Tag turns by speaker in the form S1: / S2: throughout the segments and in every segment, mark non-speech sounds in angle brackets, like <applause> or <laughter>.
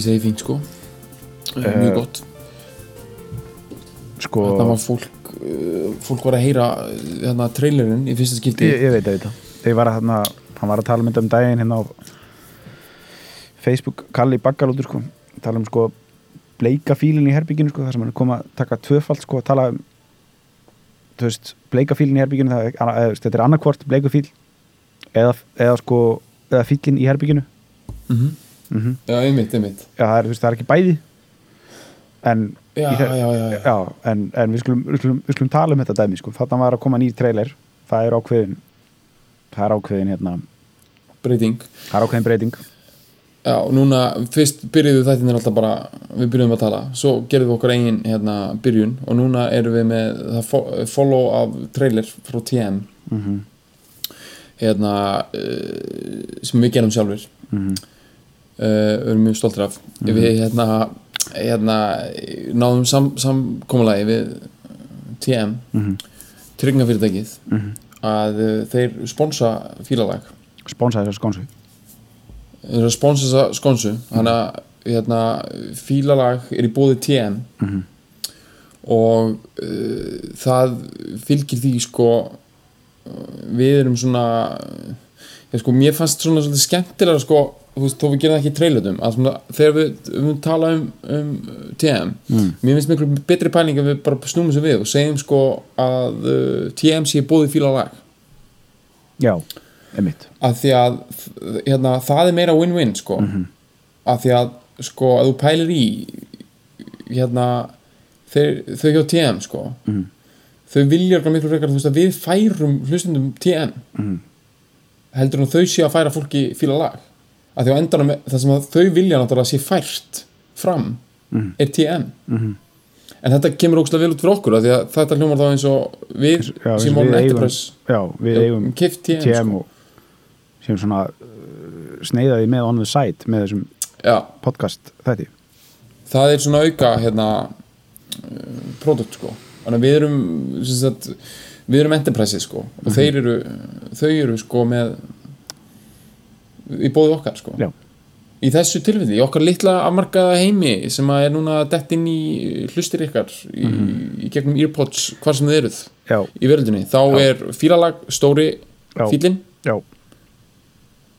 S1: Ég segi fínt sko. Mjög gott.
S2: Sko,
S1: Það var fólk uh, Fólk var að heyra uh, hérna trailerinn í fyrsta skipti.
S2: Ég, ég veit að þetta Ég var að hérna, hann var að tala mynda um daginn hérna á Facebook, Kalli Baggalótur sko, tala um sko bleika fílinn í herbygginu sko, þar sem hann komið að taka tvöfald sko, tala um þú veist, bleika fílinn í herbygginu það, eða, þetta er annarkvort bleiku fíl eða, eða sko eða fílinn í herbygginu
S1: mm
S2: mm
S1: Já, einmitt, einmitt.
S2: Já, það er, veist, það er ekki bæði. En,
S1: Já,
S2: í þe-
S1: já, já,
S2: en, en við, skulum, við, skulum, við skulum tala um þetta dæmi sko. þarna var að koma nýr trailer. Það er ákveðin það er ákveðin hérna
S1: Breyting.
S2: það er ákveðin breyting.
S1: Já, og núna, fyrst byrjuðu þættinir alltaf bara Við byrjuðum að tala. Svo gerðum við okkar eigin hérna byrjun. Og núna erum við með follow af trailer frá TM
S2: mm
S1: Hérna uh, Sem við gerum sjálfur
S2: -hmm.
S1: Uh, erum mjög stoltir af. Við hérna, hérna náðum sam, samkomulagi við TM
S2: Mhm.
S1: tryggingafyrirtækið
S2: Mhm.
S1: að uh, þeir sponsa fílalag
S2: sponsaði þessar skónsu
S1: þeir sponsa þessa skonsu þannig að hérna, fílalag er í bóði TM
S2: Mhm.
S1: og uh, það fylgir því sko við erum svona já, sko, mér fannst svona svolítið skemmtilega sko, veist, þó við gerum það ekki í trailutum að svona, þegar við, við tala um, um TM,
S2: Mm.
S1: mér finnst miklu betri pæling að við bara snúmum sem við og segjum sko að uh, TM sé bóði fílalag
S2: já, emitt
S1: að því að hérna, það er meira win-win sko
S2: Mhm.
S1: að því að sko að þú pælir í hérna þeir, þau hjá TM sko
S2: Mhm.
S1: þau vilja miklu frekar þú veist að við færum hlustundum TM
S2: Mhm.
S1: heldur en þau sé að færa fólki fíla lag að því á endanum það sem þau vilja náttúrulega sé fært fram
S2: Mhm.
S1: er TM
S2: Mhm.
S1: en þetta kemur ógslag vel út fyrir okkur að að þetta hljómar þá eins og við
S2: Já,
S1: sem Enterprise.
S2: já, við eigum
S1: TM,
S2: TM
S1: sko.
S2: sem svona uh, sneiðaði með on the side með þessum
S1: já,
S2: podcast þetta
S1: það er svona auka hérna produkt sko. Þannig við erum sagt, við erum enterprise sko. Og þeir eru þau eru sko með í bóði okkar sko. Í þessu tilfelli, í okkar litla afmarkaða heimi sem að er núna dett inn í hlustir ykkar í, í gegnum earpods hvar sem þið eruð
S2: já,
S1: í veröldinni, þá
S2: Já.
S1: er fílalag stóri fílin
S2: já,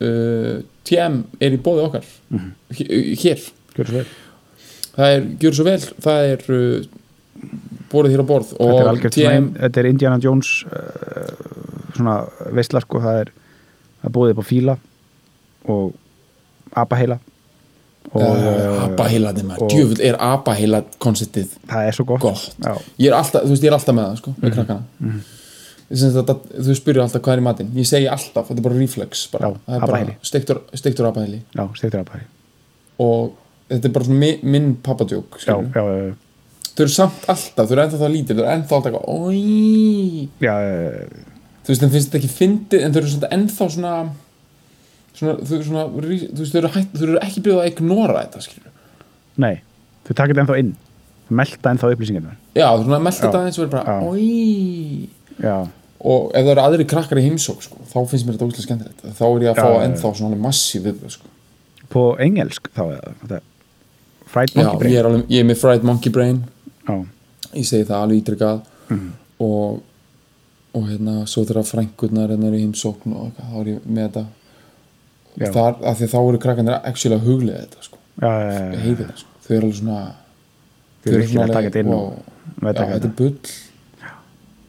S1: uh, TM er í bóði okkar.
S2: Mhm.
S1: H- hér.
S2: Gjör
S1: það er, gjör svo vel það er uh, borðið hér á borð
S2: þetta er
S1: og TM
S2: þetta er Indiana Jones uh, svona veistla sko, það er það er búið upp á fíla og apaheila. Og uh,
S1: abaheilaði maður, djöfull er abaheila konceptið
S2: það er svo gott,
S1: Gott. Ég er alltaf, veist, ég er alltaf með það sko, með krakkana. Mm þetta, þú spyrir alltaf hvað er í matinn. Ég segi alltaf, þetta er bara reflex bara.
S2: Já,
S1: það er bara
S2: abaheili.
S1: steiktur, steiktur abaheili
S2: já stektur apaheili.
S1: Og þetta er bara mi, minn pappadjók þau eru samt alltaf, þau eru ennþá það lítil þau eru ennþá alltaf oi! Þú veist, þeim finnst þetta ekki fyndið en þau eru ennþá svona svona, þau, svona, þú veist, þau eru, ekki byrjuð að ignora þetta skilur
S2: nei, þau taka þetta ennþá inn þau melta ennþá upplýsingarnar
S1: já, þú svona melta
S2: Já.
S1: þetta eins og er bara
S2: Já.
S1: oi
S2: já,
S1: og ef það eru aðri krakkar í heimsók sko, þá finnst mér þetta óslega skemmtilegt þá er ég að
S2: Já,
S1: fá
S2: já, já.
S1: ennþá svona massíf viðbröð sko.
S2: på engelsk þá þetta fried
S1: já,
S2: monkey brain
S1: ég er, alveg, ég er með fried monkey brain
S2: já,
S1: ég segi það alveg ítrykkað
S2: Mhm.
S1: og og hérna, svo þegar frænkurnar hérna eru í heimsókn og þá er ég með þetta
S2: Já.
S1: Þar, af því þá eru krakkarnir actually að huglega þetta sko,
S2: já, já, já,
S1: ég
S2: já.
S1: heiti það sko. Þau eru alveg svona
S2: Þau eru að
S1: alveg,
S2: taka þetta inn og
S1: já, þetta er bull.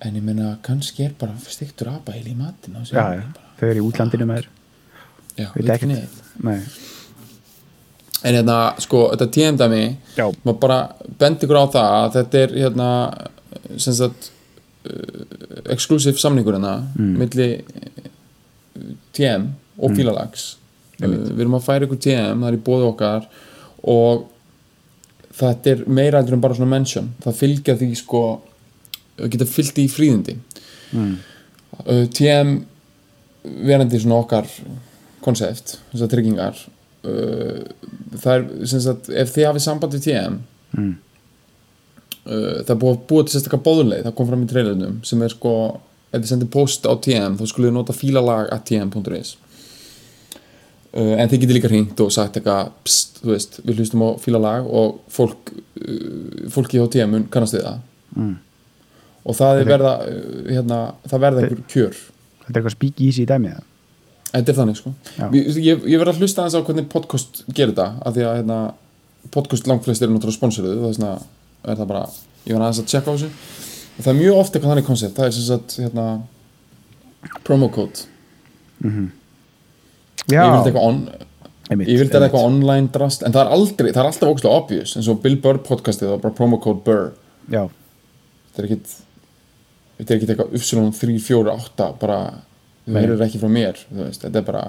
S1: En ég meina, kannski er bara stiktur apa heil í matin
S2: þau eru í útlandinu með þér
S1: neitt.
S2: Nei,
S1: en hérna, sko, þetta
S2: já,
S1: maður bara bendi á það að þetta er hérna sem sagt uh, exclusive samningur hérna
S2: Mm.
S1: milli uh, TM og Fílalags uh,
S2: Einmitt.
S1: við erum að færa ykkur TM, það er í bóði okkar og þetta er meira heldur en bara svona mention það fylgja því sko geta fylgt í fríðindi
S2: mm.
S1: uh, TM verandi svona okkar konsept, þessar tryggingar uh, það er sem sagt, ef þið hafið samband við TM
S2: Mm.
S1: uh, það er búið búa til sérstakka bóðunleið það kom fram í trailernum sem er sko ef þið sendir post á TM þá skulle þið nota fílalag at tm.is uh, en þið getið líka hringt og sagt eitthvað pst, þú veist, við hlustum á fílalag og fólk uh, fólki á TM mun kannast við það
S2: Mm.
S1: og það er verða uh, hérna, það verða einhver kjör
S2: þetta er eitthvað speak easy í dæmi eða?
S1: Þetta er þannig sko
S2: Já.
S1: Ég, ég, ég verð að hlusta aðeins á hvernig podcast gerir þetta af því að hérna, podcast langflest eru náttúrulega sponsoruð þess vegna er það bara ég var aðeins að checka á þessu og það er mjög ofta eitthvað þannig koncept það er sem sagt hérna, promo code
S2: já,
S1: ég vildi eitthvað, on,
S2: einmitt,
S1: ég vildi eitthvað online drast en það er aldrei, það er alltaf ógæslega obvious eins og Bill Burr podcastið það var bara promo code Burr
S2: já,
S1: þetta er ekkit þetta er ekkit eitthvað uppsilon 3, 4, 8 bara, þú
S2: Nei.
S1: heyrður ekki frá mér veist, þetta er bara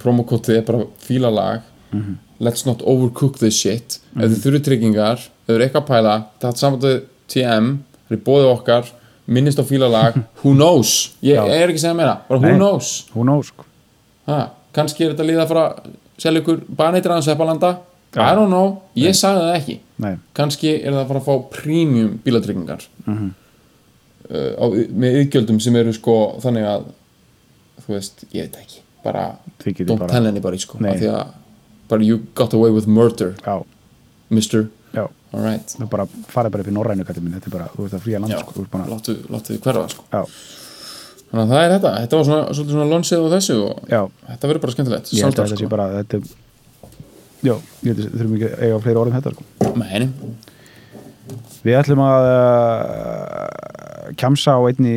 S1: promokotið er bara fílalag
S2: Mhm.
S1: let's not overcook this shit ef þið þurfið tryggingar, ef þið eru eitthvað að pæla það er saman til TM það er bóðið okkar, minnist á fílalag <laughs> who knows, ég,
S2: Já.
S1: er ekki að segja meira bara who
S2: Nei.
S1: knows
S2: hún ós sko.
S1: ha, kannski er þetta fara að selja ykkur baneitir aðeins eppalanda. I don't know, ég sagði það ekki.
S2: Nei,
S1: kannski er það að fara að fá premium bílatryggingar
S2: Mhm.
S1: uh, á, með yðgjöldum sem eru sko þannig að þú veist, ég veit ekki. Bara, don't
S2: bara.
S1: tell anybody sko,
S2: Nei.
S1: að bara you got away with murder,
S2: já,
S1: mister. Alright,
S2: farið bara upp í norrænu þetta er bara, þú veist að fría land sko,
S1: láttu þið hverfa sko.
S2: Já,
S1: þannig að það er þetta, þetta var svona, svolítið svona lonsið á þessu og
S2: já
S1: þetta verður bara skemmtilegt
S2: ég held að þetta sé
S1: sko.
S2: bara, þetta er já, ég held að þurfum ekki að eiga fleiri orðum þetta sko.
S1: Meni,
S2: við ætlum að uh, kjamsa á einni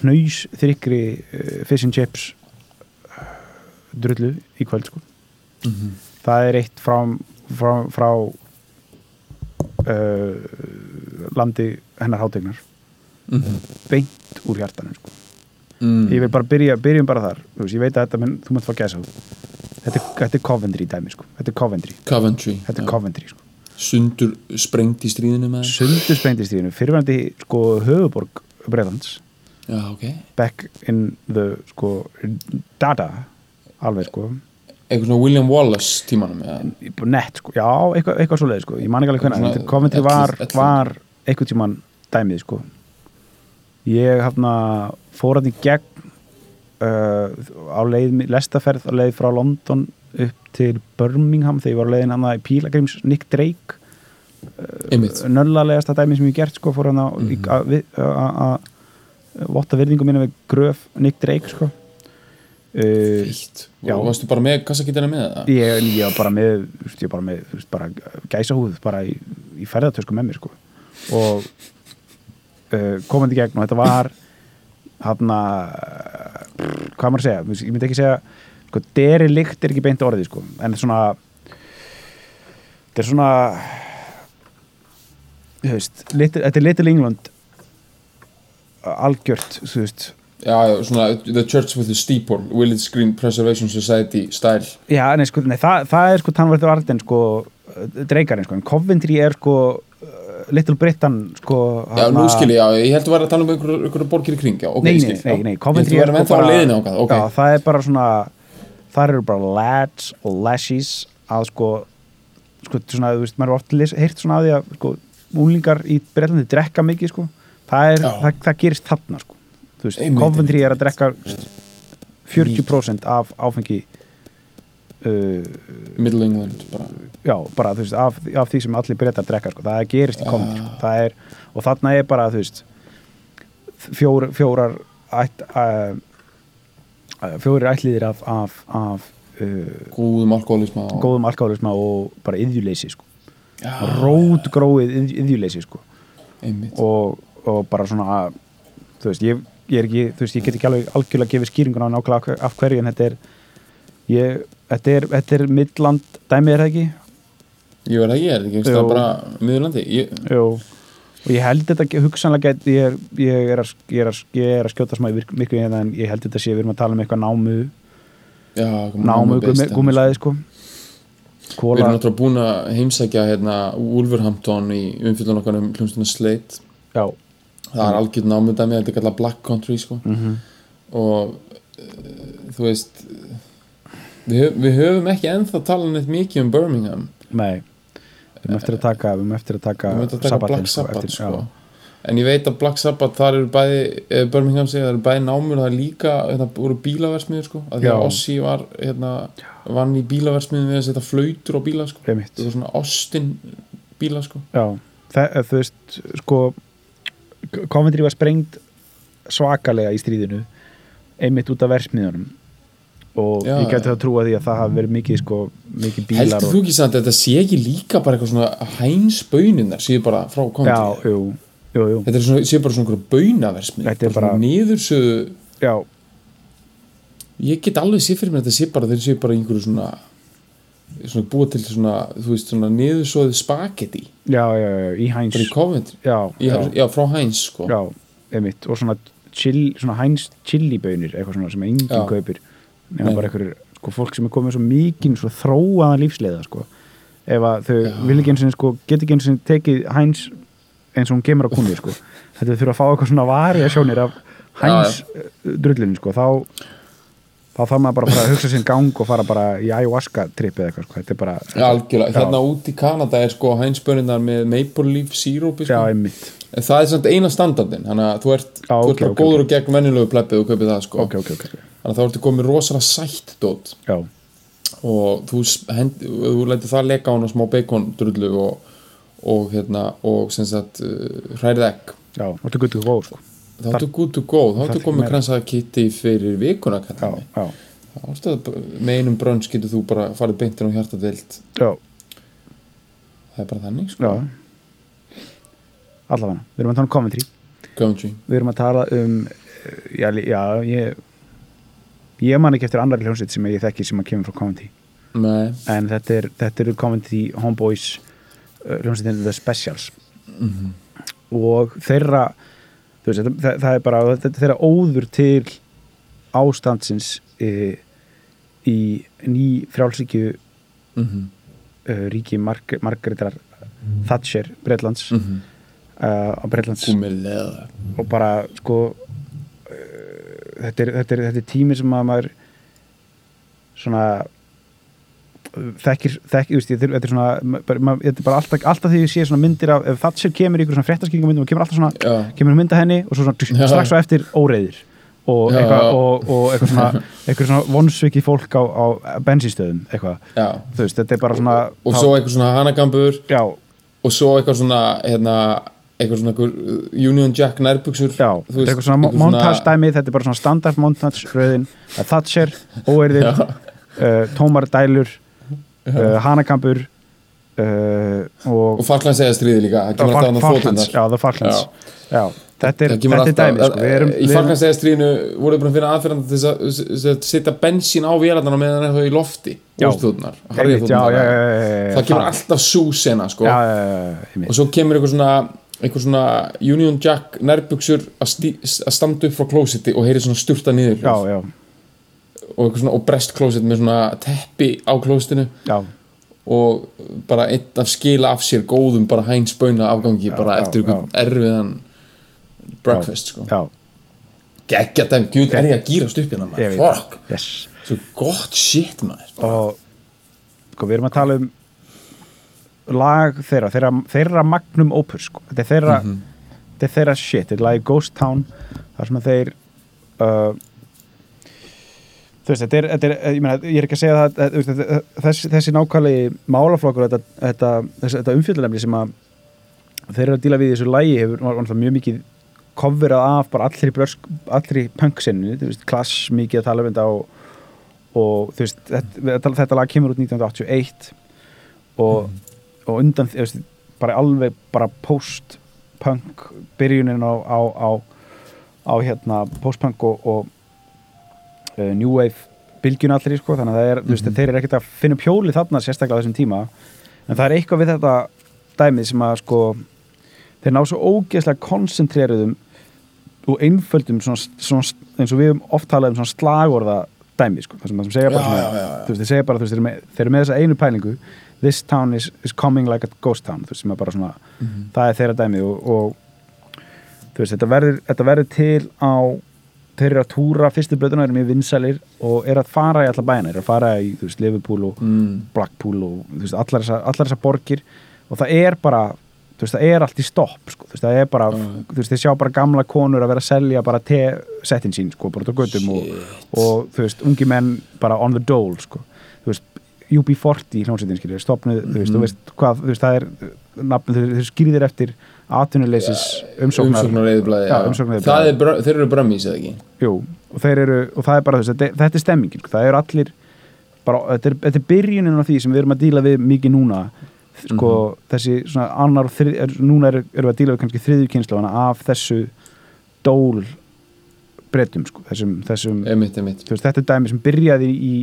S2: hnaus þrykri uh, fish and chips uh, drullu í kvöld sko. það er eitt frá frá, frá uh, landi hennar hátegnar beint úr hjartanum sko.
S1: Mm,
S2: ég vil bara byrja, byrjum bara þar. Veist, ég veit að þetta, menn, þú mátt fá gæsa þetta, þetta er Coventry dæmi sko. þetta er Coventry,
S1: Coventry
S2: þetta er
S1: já.
S2: Coventry sko.
S1: sundur sprengt í stríðinu með
S2: sundur sprengtistíðinu, fyrirvændi sko, höfuborg Breitlands
S1: já, ok,
S2: back in the sko, data alveg sko.
S1: Eitthvað svona William Wallace tímanum eða?
S2: Nett sko, já, eitthvað, eitthvað svoleið sko. Ég man ekki alveg hvernig, Coventry var, var eitthvað tíman dæmið sko. Ég hafna fór hann í gegn uh, á leið, lestaferð á leið frá London upp til Birmingham þegar ég var á leiðin hann í Pílagrims Nick Drake
S1: einmitt,
S2: nöllalegasta dæmi sem ég gert sko fór hann
S1: Mhm.
S2: að að að votta virðingu mína við gröf Nick Drake sko. Uh,
S1: og varstu bara með kassakittina með það?
S2: Ég, ég var bara með ég var bara með þú veist, bara gæsahúð bara í, í ferðartösku með mér sko. og uh, komandi gegn og þetta var hann að hvað maður að segja, ég myndi ekki segja sko, derilikt er ekki beint orðið sko, en svona þetta er svona þú veist, þetta er Little England algjört þú veist.
S1: Já, svona The Church with the Steeple Village Green Preservation Society style.
S2: Já, nei, sko, nei, það, það er sko Tanvartur Arden sko, dreikarinn sko, en Coventry er sko Little Britain sko
S1: já, nú skil ég, já, ég held að vera að tala um einhverju einhverju borgir í kring, já, ok,
S2: Nei, nei,
S1: skil,
S2: nei, nei, Coventry
S1: að vera ennþá á leiðinu ákvað, ok,
S2: Já, það er bara svona þar eru bara lads og lashes að sko sko svona, þú veist, maður er oft les- heyrt svona á því að sko, úlingar í Breitlandi drekka mikið sko, það er, það, það gerist þarna sko, þú veist, Coventry er að drekka 40% af áfengi uh,
S1: Middle England bara
S2: já, bara þú veist, af, af því sem allir breytar drekka, sko, það gerist í komandi sko. það er, og þarna er bara þú veist fjór, fjórar ætt, uh, fjórir ætliðir af, af, af uh,
S1: góðum alkoholisma og
S2: góðum alkáðurisma og bara yðjuleysi sko. Rótgróið yðjuleysi sko. og, og bara svona þú veist, ég, ég er ekki þú veist, ég get ekki alveg algjörlega gefið skýringuna á nákvæmlega af hverju en þetta er ég, þetta er, þetta er midland dæmið er það ekki?
S1: Ég verð ekki, er þetta ekki? Einhvers
S2: Jú.
S1: staðar bara miðurlandi ég,
S2: Jú, og ég held þetta hugsanlega ég, er, ég, er að, er að, er að skjóta smá í virk- miklu hérna en ég held þetta sé við erum að tala um eitthvað námu
S1: Já,
S2: námu
S1: based,
S2: gumi, gumilaði sko.
S1: Við
S2: Kóla,
S1: erum náttúrulega búin að heimsækja hérna Wolverhampton í umfyllun okkar um hljómsduna Slate.
S2: Já,
S1: Það er algjörð námudæmi, þetta er kallað Black Country sko.
S2: mhm.
S1: Og uh, þú veist við, við höfum ekki ennþá talað neitt mikið um Birmingham
S2: nei við erum eftir að taka, við erum eftir að taka,
S1: höfum taka Black Sabbath
S2: eftir,
S1: sko. en ég veit að Black Sabbath þar eru bæði eh, Birmingham segja, það eru bæði námur það er líka, þetta voru bílaversmiður sko, að því að. Ossi var hérna, vann í bílaversmiður við að setja flautur á bíla sko. þetta var svona Austin bíla sko.
S2: Já, það, þú veist, sko Coventry var sprengt svakalega í stríðinu einmitt út af versmiðunum og
S1: Já,
S2: ég gæti það að trúa því að það hafi verið mikið sko, mikið bílar
S1: heldur
S2: og,
S1: þú ekki samt að þetta sé ekki líka bara eitthvað svona hænsböuninnar séu bara frá konti þetta svona, séu bara svona
S2: Þetta er bara-
S1: niðursöðu
S2: Já,
S1: ég get alveg sér fyrir mér að þetta sé bara þeir séu bara einhverju svona svona búa til svona, þú veist, svona niðursöðu spagetti
S2: já, já, já, í hæns
S1: bara
S2: Já,
S1: já,
S2: já,
S1: frá hæns sko.
S2: Já, einmitt. Og svona, chill, svona hæns chilibönir, eitthvað svona sem enginn kaupir nema bara einhverjir, sko, fólk sem er komið svo mikinn svo þróaðan lífsleiða, sko. Ef að þau
S1: Já.
S2: vil ekki eins og sko, get ekki eins og tekið hæns eins og hún kemur á kunni, sko. Þetta þurfa að fá eitthvað svona variasjónir af hæns drullinu, sko. Þá þá þarf maður bara að hugsa sinn gang og fara bara í ayahuasca trip eða eitthvað, sko, þetta er bara
S1: Já, hérna út í Kanada er sko hænsböuninnar með Maple Leaf Syrup
S2: já,
S1: sko.
S2: einmitt,
S1: en það er samt eina standardin þannig að þú ert,
S2: Já,
S1: þú ert bara
S2: ok,
S1: góður og gegn venjulegu pleppið og kaupið það sko.
S2: ok, ok, ok
S1: þannig að þá ertu komið rosalega sætt dót
S2: já,
S1: og þú, hend, þú lætur það leka á hana smá bacon-drullu og, og hérna og sem sagt uh, hrærið egg.
S2: Já, þetta er guttu góð, sko.
S1: Þá ertu good to go, þá ertu komið kransaða kitti fyrir vikuna þá ertu með einum brönns getur þú bara farið beintin á hjartadvild
S2: já,
S1: það er bara þannig sko.
S2: já. Allavega, við erum að tala um Coventry
S1: Country
S2: við erum að tala um eh, já, já ég ég man ekki eftir annar hljómsveit sem ég þekki sem að kemur frá Coventry
S1: Nei,
S2: en þetta er, þetta eru Coventry Homeboys uh, hljómsveitin The Specials. Og þeirra veist, það, það er bara er þeirra óður til ástandsins e, í ný frjálsíkju
S1: mm
S2: uh, ríki Marg Margreðar Thatcher Breitlands
S1: mm -hmm.
S2: uh, á Breitlands og bara sko þetta, er, þetta, er, þetta er tími sem að maður svona þekkir, þekkir, þetta er- svona þetta er bara alltaf, alltaf því ég sé svona myndir af, ef Thatcher kemur í ykkur svona fréttaskýringum og kemur alltaf svona,
S1: Já.
S2: kemur mynda henni og svo svona strax svo eftir óreiðir og, eitthvað, og, og eitthvað svona eitthvað svona vonsvikið fólk á, á bensinstöðum eitthvað, þú veist, þetta er bara svona
S1: og
S2: þá-
S1: svo eitthvað svona hanagambur.
S2: Já,
S1: og svo eitthvað svona hérna, eitthvað svona Union Jack nærbuxur
S2: Já,
S1: þú
S2: þetta er eitthvað svona montage dæmi, þetta er bara svona standard montage röðin, það er Thatcher, óerðir <laughs> uh, tómar dælur uh, hanakampur uh, og
S1: og Falklands segja stríði líka það kemur alltaf annað
S2: Falklands, þetta er, dæmi sko. við erum,
S1: í
S2: við
S1: Falklands segja stríðinu voru þið búin að finna aðferðan til að- setja bensín á vélarnar meðan það er í lofti
S2: Já.
S1: það kemur alltaf sú sena sko. og svo kemur eitthvað svona eitthvað svona Union Jack nærbuxur að, að standa upp frá klósiti og heyri svona sturta niður
S2: já, já,
S1: og, og brest klósit með svona teppi á klósitinu
S2: já,
S1: og bara einn af skila af sér góðum bara hæns böna afgangi bara
S2: já,
S1: eftir einhvern erfiðan breakfast sko.
S2: já,
S1: geggja þeim, gud er ég að gýrast upp hérna maður, fuck.
S2: Yes.
S1: svo gott shit maður.
S2: Og sko, við erum að tala um lag þeirra þeirra, þeirra magnum opus sko. þetta er þeirra, þetta er þeirra shit þetta er lagi Ghost Town þar sem þeir uh, þú veist, þetta er, þetta er ég, meina, ég er ekki að segja það að, veist, þessi, þessi nákvæmlega málaflokkur þetta, þetta, þetta umfjöldunefni sem að þeir eru að díla við í þessu lagi hefur var mjög mikið coverað af bara allri, brösk, allri punk-sinni, þú veist, klass mikið að tala um þetta og, og þú veist, þetta, þetta, þetta lag kemur út 1981 og, og undan, veist, bara alveg bara post-punk byrjunin á, á, á, á hérna post-punk og, og uh, new wave bylgjun allir sko, þannig að er, þú veist, þeir eru ekkert að finna upp hjólið þarna sérstaklega á þessum tíma. En það er eitthvað við þetta dæmið sem að sko þeir ná svo ógeðslega koncentreruðum og einföldum svona, svona, eins og við höfum oft talað um svona slagorða dæmi sko, það sem það segja bara
S1: Já,
S2: svona,
S1: já, já,
S2: veist, segja bara, veist, þeir eru með, þeir eru með þessa einu pælingu this town is, is coming like a ghost town þú veist, sem er bara svona, það er þeirra dæmi og, og þú veist, þetta verður, þetta verður til á þeir eru að túra fyrstu blöðuna, eru mjög vinsælir og eru að fara í alla bæina, eru að fara í þú veist, Liverpool og
S1: mm.
S2: Blackpool og allar þessar borgir og það er bara það er allt í stopp sko. það er bara, þú veist, þeir sjá bara gamla konur að vera að selja bara te-settin sín sko, bara út á göttum og, og þú veist, ungi menn bara on the dole sko. Þú veist, UB40 hljómsveitin skilur, stopnuð, þú veist, þú veist hvað, þú veist, það er nafnið, þeir, þeir skýrðir eftir atvinnuleysis umsóknar,
S1: umsóknar
S2: Já, umsóknareyðublaði.
S1: þeir eru brömmis eða ekki?
S2: Jú, og þeir eru, og það er bara þess, þetta, þetta er stemmingin, sko. það eru allir bara, þetta er, þetta er byrjunin á því sem við erum að díla við mikið núna. Sko, þessi svona annar þrið, er, núna er, erum við að díla við kannski þriðju kynnslóðana af þessu dól breytum, sko, þessum, þessum
S1: emitt, emitt
S2: veist, þetta er dæmi sem byrjaði í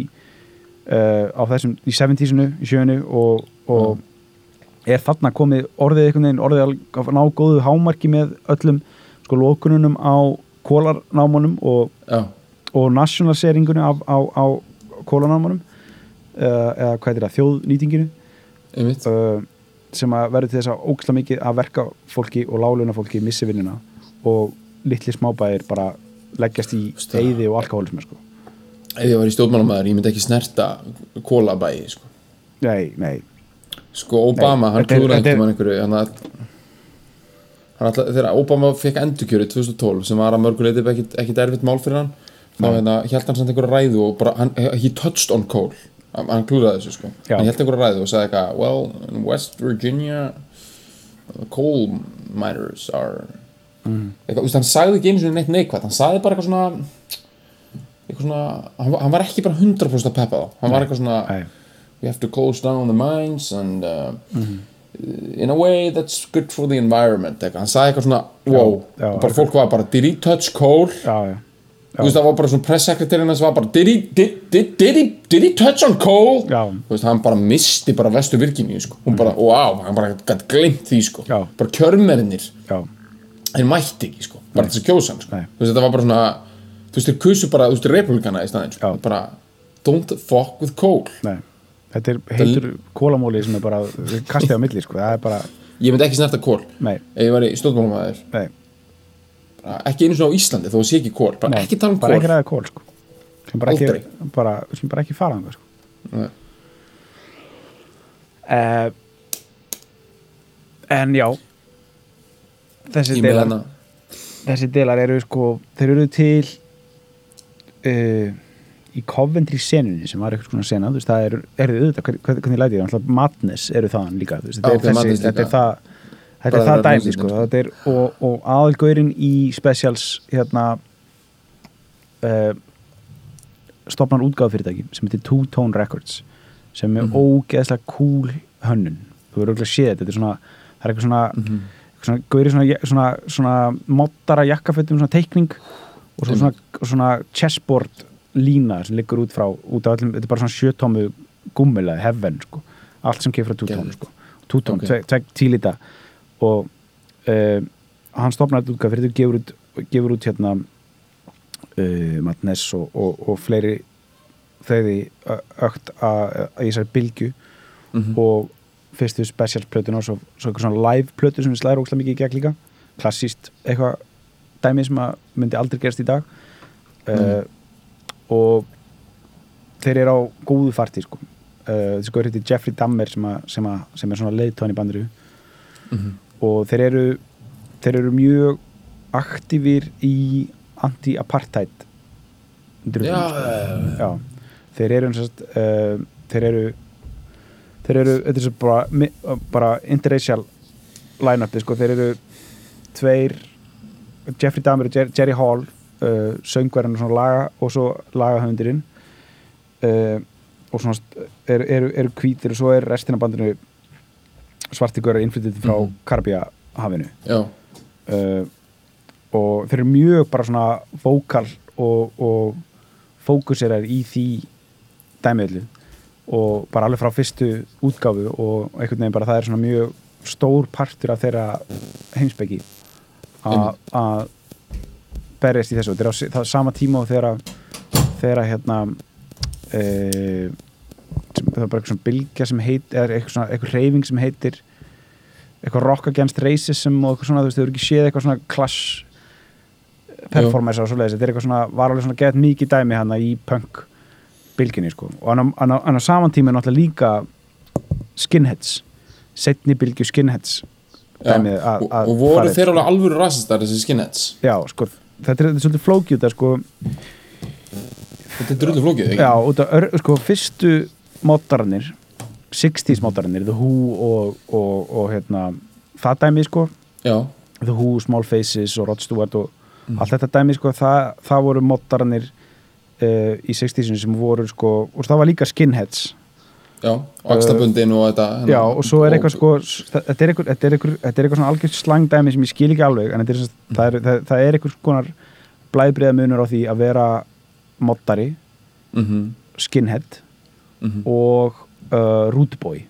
S2: uh, á þessum, í 70-sinu í sjönu og, og er þarna komið orðið einhvern veginn orðið að ná góðu hámarki með öllum sko lokununum á kólarnámanum og,
S1: já,
S2: og nationaliseringunum af, á, á kólarnámanum uh, eða hvað er það, þjóðnýtinginu uh, sem að verður til þess að ógislega mikið að verka fólki og láluna fólki missi vinnuna og litli smábæðir bara leggjast í eyði og alkohólismi sko.
S1: Ef ég var í stjórnmálamaður, ég myndi ekki snerta kólabæi, sko.
S2: Nei, nei,
S1: sko Obama,
S2: Nei,
S1: hann klúraði ekki mann einhverju hann að þegar Obama fekk endurkjöri 2012 sem var að mörguleiti ekkit, ekkit erfitt mál fyrir hann þá hérna, held hann samt einhverju ræðu og bara, hann, he touched on coal. Hann, klúraði þessu sko.
S2: Já.
S1: hann held einhverju ræðu og sagði eitthvað well, in West Virginia coal miners are eitthvað, þú veist, hann sagði ekki einu sinni neitt neikvægt hann sagði bara eitthvað svona eitthvað svona, hann, hann var ekki bara 100% að peppa þá, hann var eitthvað svona
S2: nei.
S1: we have to close down the mines and uh, in a way that's good for the environment. Eitthvað. hann sagði eitthvað svona wow,
S2: já,
S1: bara fólk var bara did he touch coal?
S2: Já, já,
S1: veist það var bara svona pressekretarinn sem var bara did he, did, did, did, he, did he touch on coal?
S2: Já.
S1: veist hann bara misti bara vestu Virginíu sko. hún bara wow, hann bara gætt glimt því sko.
S2: Já.
S1: bara kjörmerinnir
S2: já,
S1: þeir mætti ekki sko, bara þess að kjósa hann sko. Þetta var bara svona þú veist þeir kusu bara, þú veist republikana í staðinn sko. Bara don't fuck with coal.
S2: Nei. Þetta er heitur kólamóli sem er bara kastið á milli, sko, það er bara
S1: ég myndi ekki snerta kól
S2: Nei,
S1: ef ég var í stjórnmálumæður
S2: nei,
S1: ekki einu svona á Íslandi þó að sé ekki kól bara
S2: nei.
S1: ekki tala um
S2: Bara
S1: kól
S2: ekki ræða kól, sko. Sem bara
S1: Aldrei.
S2: ekki, bara, sem bara ekki fara sko.
S1: Nei.
S2: uh, En já. Þessi
S1: ég með
S2: delar
S1: hana
S2: þessi delar eru sko þeir eru til uh, í Coventry senunni sem var eitthvað svona sena veist það eru, eru auðvitað, hvernig, læti ég alltaf Madness eru þaðan líka veist, þetta,
S1: Já,
S2: er þessi, þetta er það þetta er það dæmi sko, þetta er, og, og aðalgaurin í specials hérna uh, stopnar útgáð fyrirtæki sem heitir Two Tone Records sem er
S1: Mhm.
S2: ógeðslega cool hönnun. Þú verður auðvitað séð þetta er svona það er eitthvað svona
S1: Mhm.
S2: eitthvað svona, gauri svona, svona, svona mottara jakkafötum, svona teikning og svo svona, svona chessboard lína sem liggur út frá út af öllum, þetta er bara svona sjötómu gummilega, heaven, sko allt sem kemur frá tútón,
S1: Geðveikt.
S2: sko tútón,
S1: Ok.
S2: okay. tveg tílita og uh, hann stopnaði þetta útgáð fyrir þetta gefur út, gefur út hérna uh, Madness og, og, og fleiri ö- ökt að í þessari bylgju
S1: Mhm.
S2: og fyrstu specials plötuna og svo, svo eitthvað svona live plötu sem við slæður ókslega mikið í gegn líka klassíst eitthvað dæmi sem að myndi aldrei gerast í dag. Uh, og þeir eru á góðu farti sko. uh, þessi góður heitir Jeffrey Dahmer sem, að, sem, að, sem er svona leiðtóðan í bandinu
S1: Mhm.
S2: og þeir eru þeir eru mjög aktífir í anti-apartheid
S1: já, já,
S2: þeir eru uh, þeir eru þeir eru, þetta er svo bara, bara interracial line-upi sko, þeir eru tveir Jeffrey Dahmer og Jer Jerry Hall uh, söngverðin og svona laga og svo lagahöfundurinn uh, og svona eru, eru, eru hvítir og svo er restina af bandinu svartigöra innflytið frá
S1: Mhm.
S2: Karabíahafinu
S1: já,
S2: uh, og þeir eru mjög bara svona vókal og, og fókuserar í því dæmiðlu og bara alveg frá fyrstu útgáfu og einhvern veginn bara það er svona mjög stór partur af þeirra heimsbyggi. Að berjast í þessu. Þetta er á það sama tíma og þeirra þeirra hérna e, það er bara eitthvað svona bylgja sem heit eða eitthvað svona eitthvað reyfing sem heitir eitthvað rock against racism og eitthvað svona, þú veist, þau eru ekki séð eitthvað svona clash performance og svoleiðis, þetta er eitthvað svona, var alveg svona gett mikið dæmi hana í punk bylginni, sko, og hann á, hann hann saman tíma er náttúrulega líka skinheads setni bylgju skinheads. Dæmið að- að
S1: og voru þeir alveg alvöru rasistar þessi skinheads?
S2: Já, sko, þetta er, þetta er svolítið flókjúta, sko,
S1: þetta er drullu flókið, ekki?
S2: já, út af, sko, fyrstu mótarnir 60s mótarnir, The Who og, og, og hérna, það dæmi, sko.
S1: Já,
S2: The Who, Small Faces og Rod Stewart og
S1: Mhm.
S2: allt þetta dæmi sko, það, það voru moddarnir uh, í 60-sinu sem voru sko, og það var líka skinheads
S1: já, og axlabundin og þetta hérna,
S2: já og svo er eitthvað sko þetta er eitthvað, þetta er eitthvað, þetta er eitthvað svona algjörð slangdæmi sem ég skil ekki alveg en er, mm. það, er, það, það er eitthvað skonar blæðbriða munur á því að vera moddari,
S1: mhm,
S2: skinhead
S1: mhm.
S2: og uh, rootboy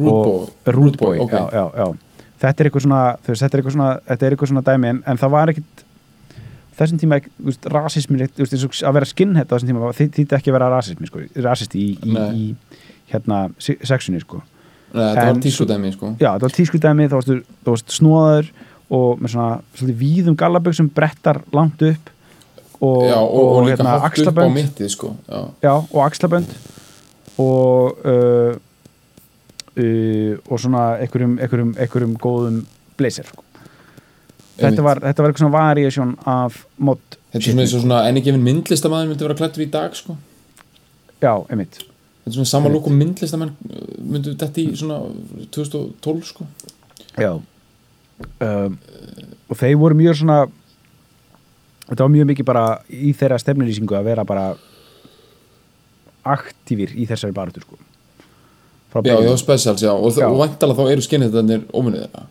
S1: Rootboy,
S2: og rootboy,
S1: ok.
S2: já, já, já þetta er eitthvað svona, þetta er eitthvað svona, svona dæmi en, en það var ekkit þessum tíma, veist, rasismi þú veist, og að vera skinhead á þessum tíma þýtti ekki að vera rasismi, sko, rasisti í, í, í hérna, se- sexunni, sko.
S1: Nei,
S2: En
S1: var tískudæmi, sko.
S2: Já, það var tískudæmi, þá varstu, þú varst snóðaður og með svona, svolítið víðum gallabögg sem brettar langt upp og,
S1: já, og, og, líka
S2: hérna,
S1: hátt upp á mittið, sko já,
S2: já, og axlabönd og uh, uh, og svona einhverjum, einhverjum, einhverjum góðum blazer sko. Þetta, var, þetta var eitthvað svona variation af mod
S1: þetta er svona eins og svona enni gefin myndlistamæður myndi vera klættur í dag, sko.
S2: Já, einmitt.
S1: Þetta er svona sama lúk og myndlistamenn uh, myndu þetta í svona 2012, sko.
S2: Já. Um, og þeir voru mjög svona þetta var mjög mikið bara í þeirra stefnulýsingu að vera bara aktífir í þessari baratu sko.
S1: Já, já, specials, já, og, og vantala þá eru skinnið þetta óvinnið þeirra.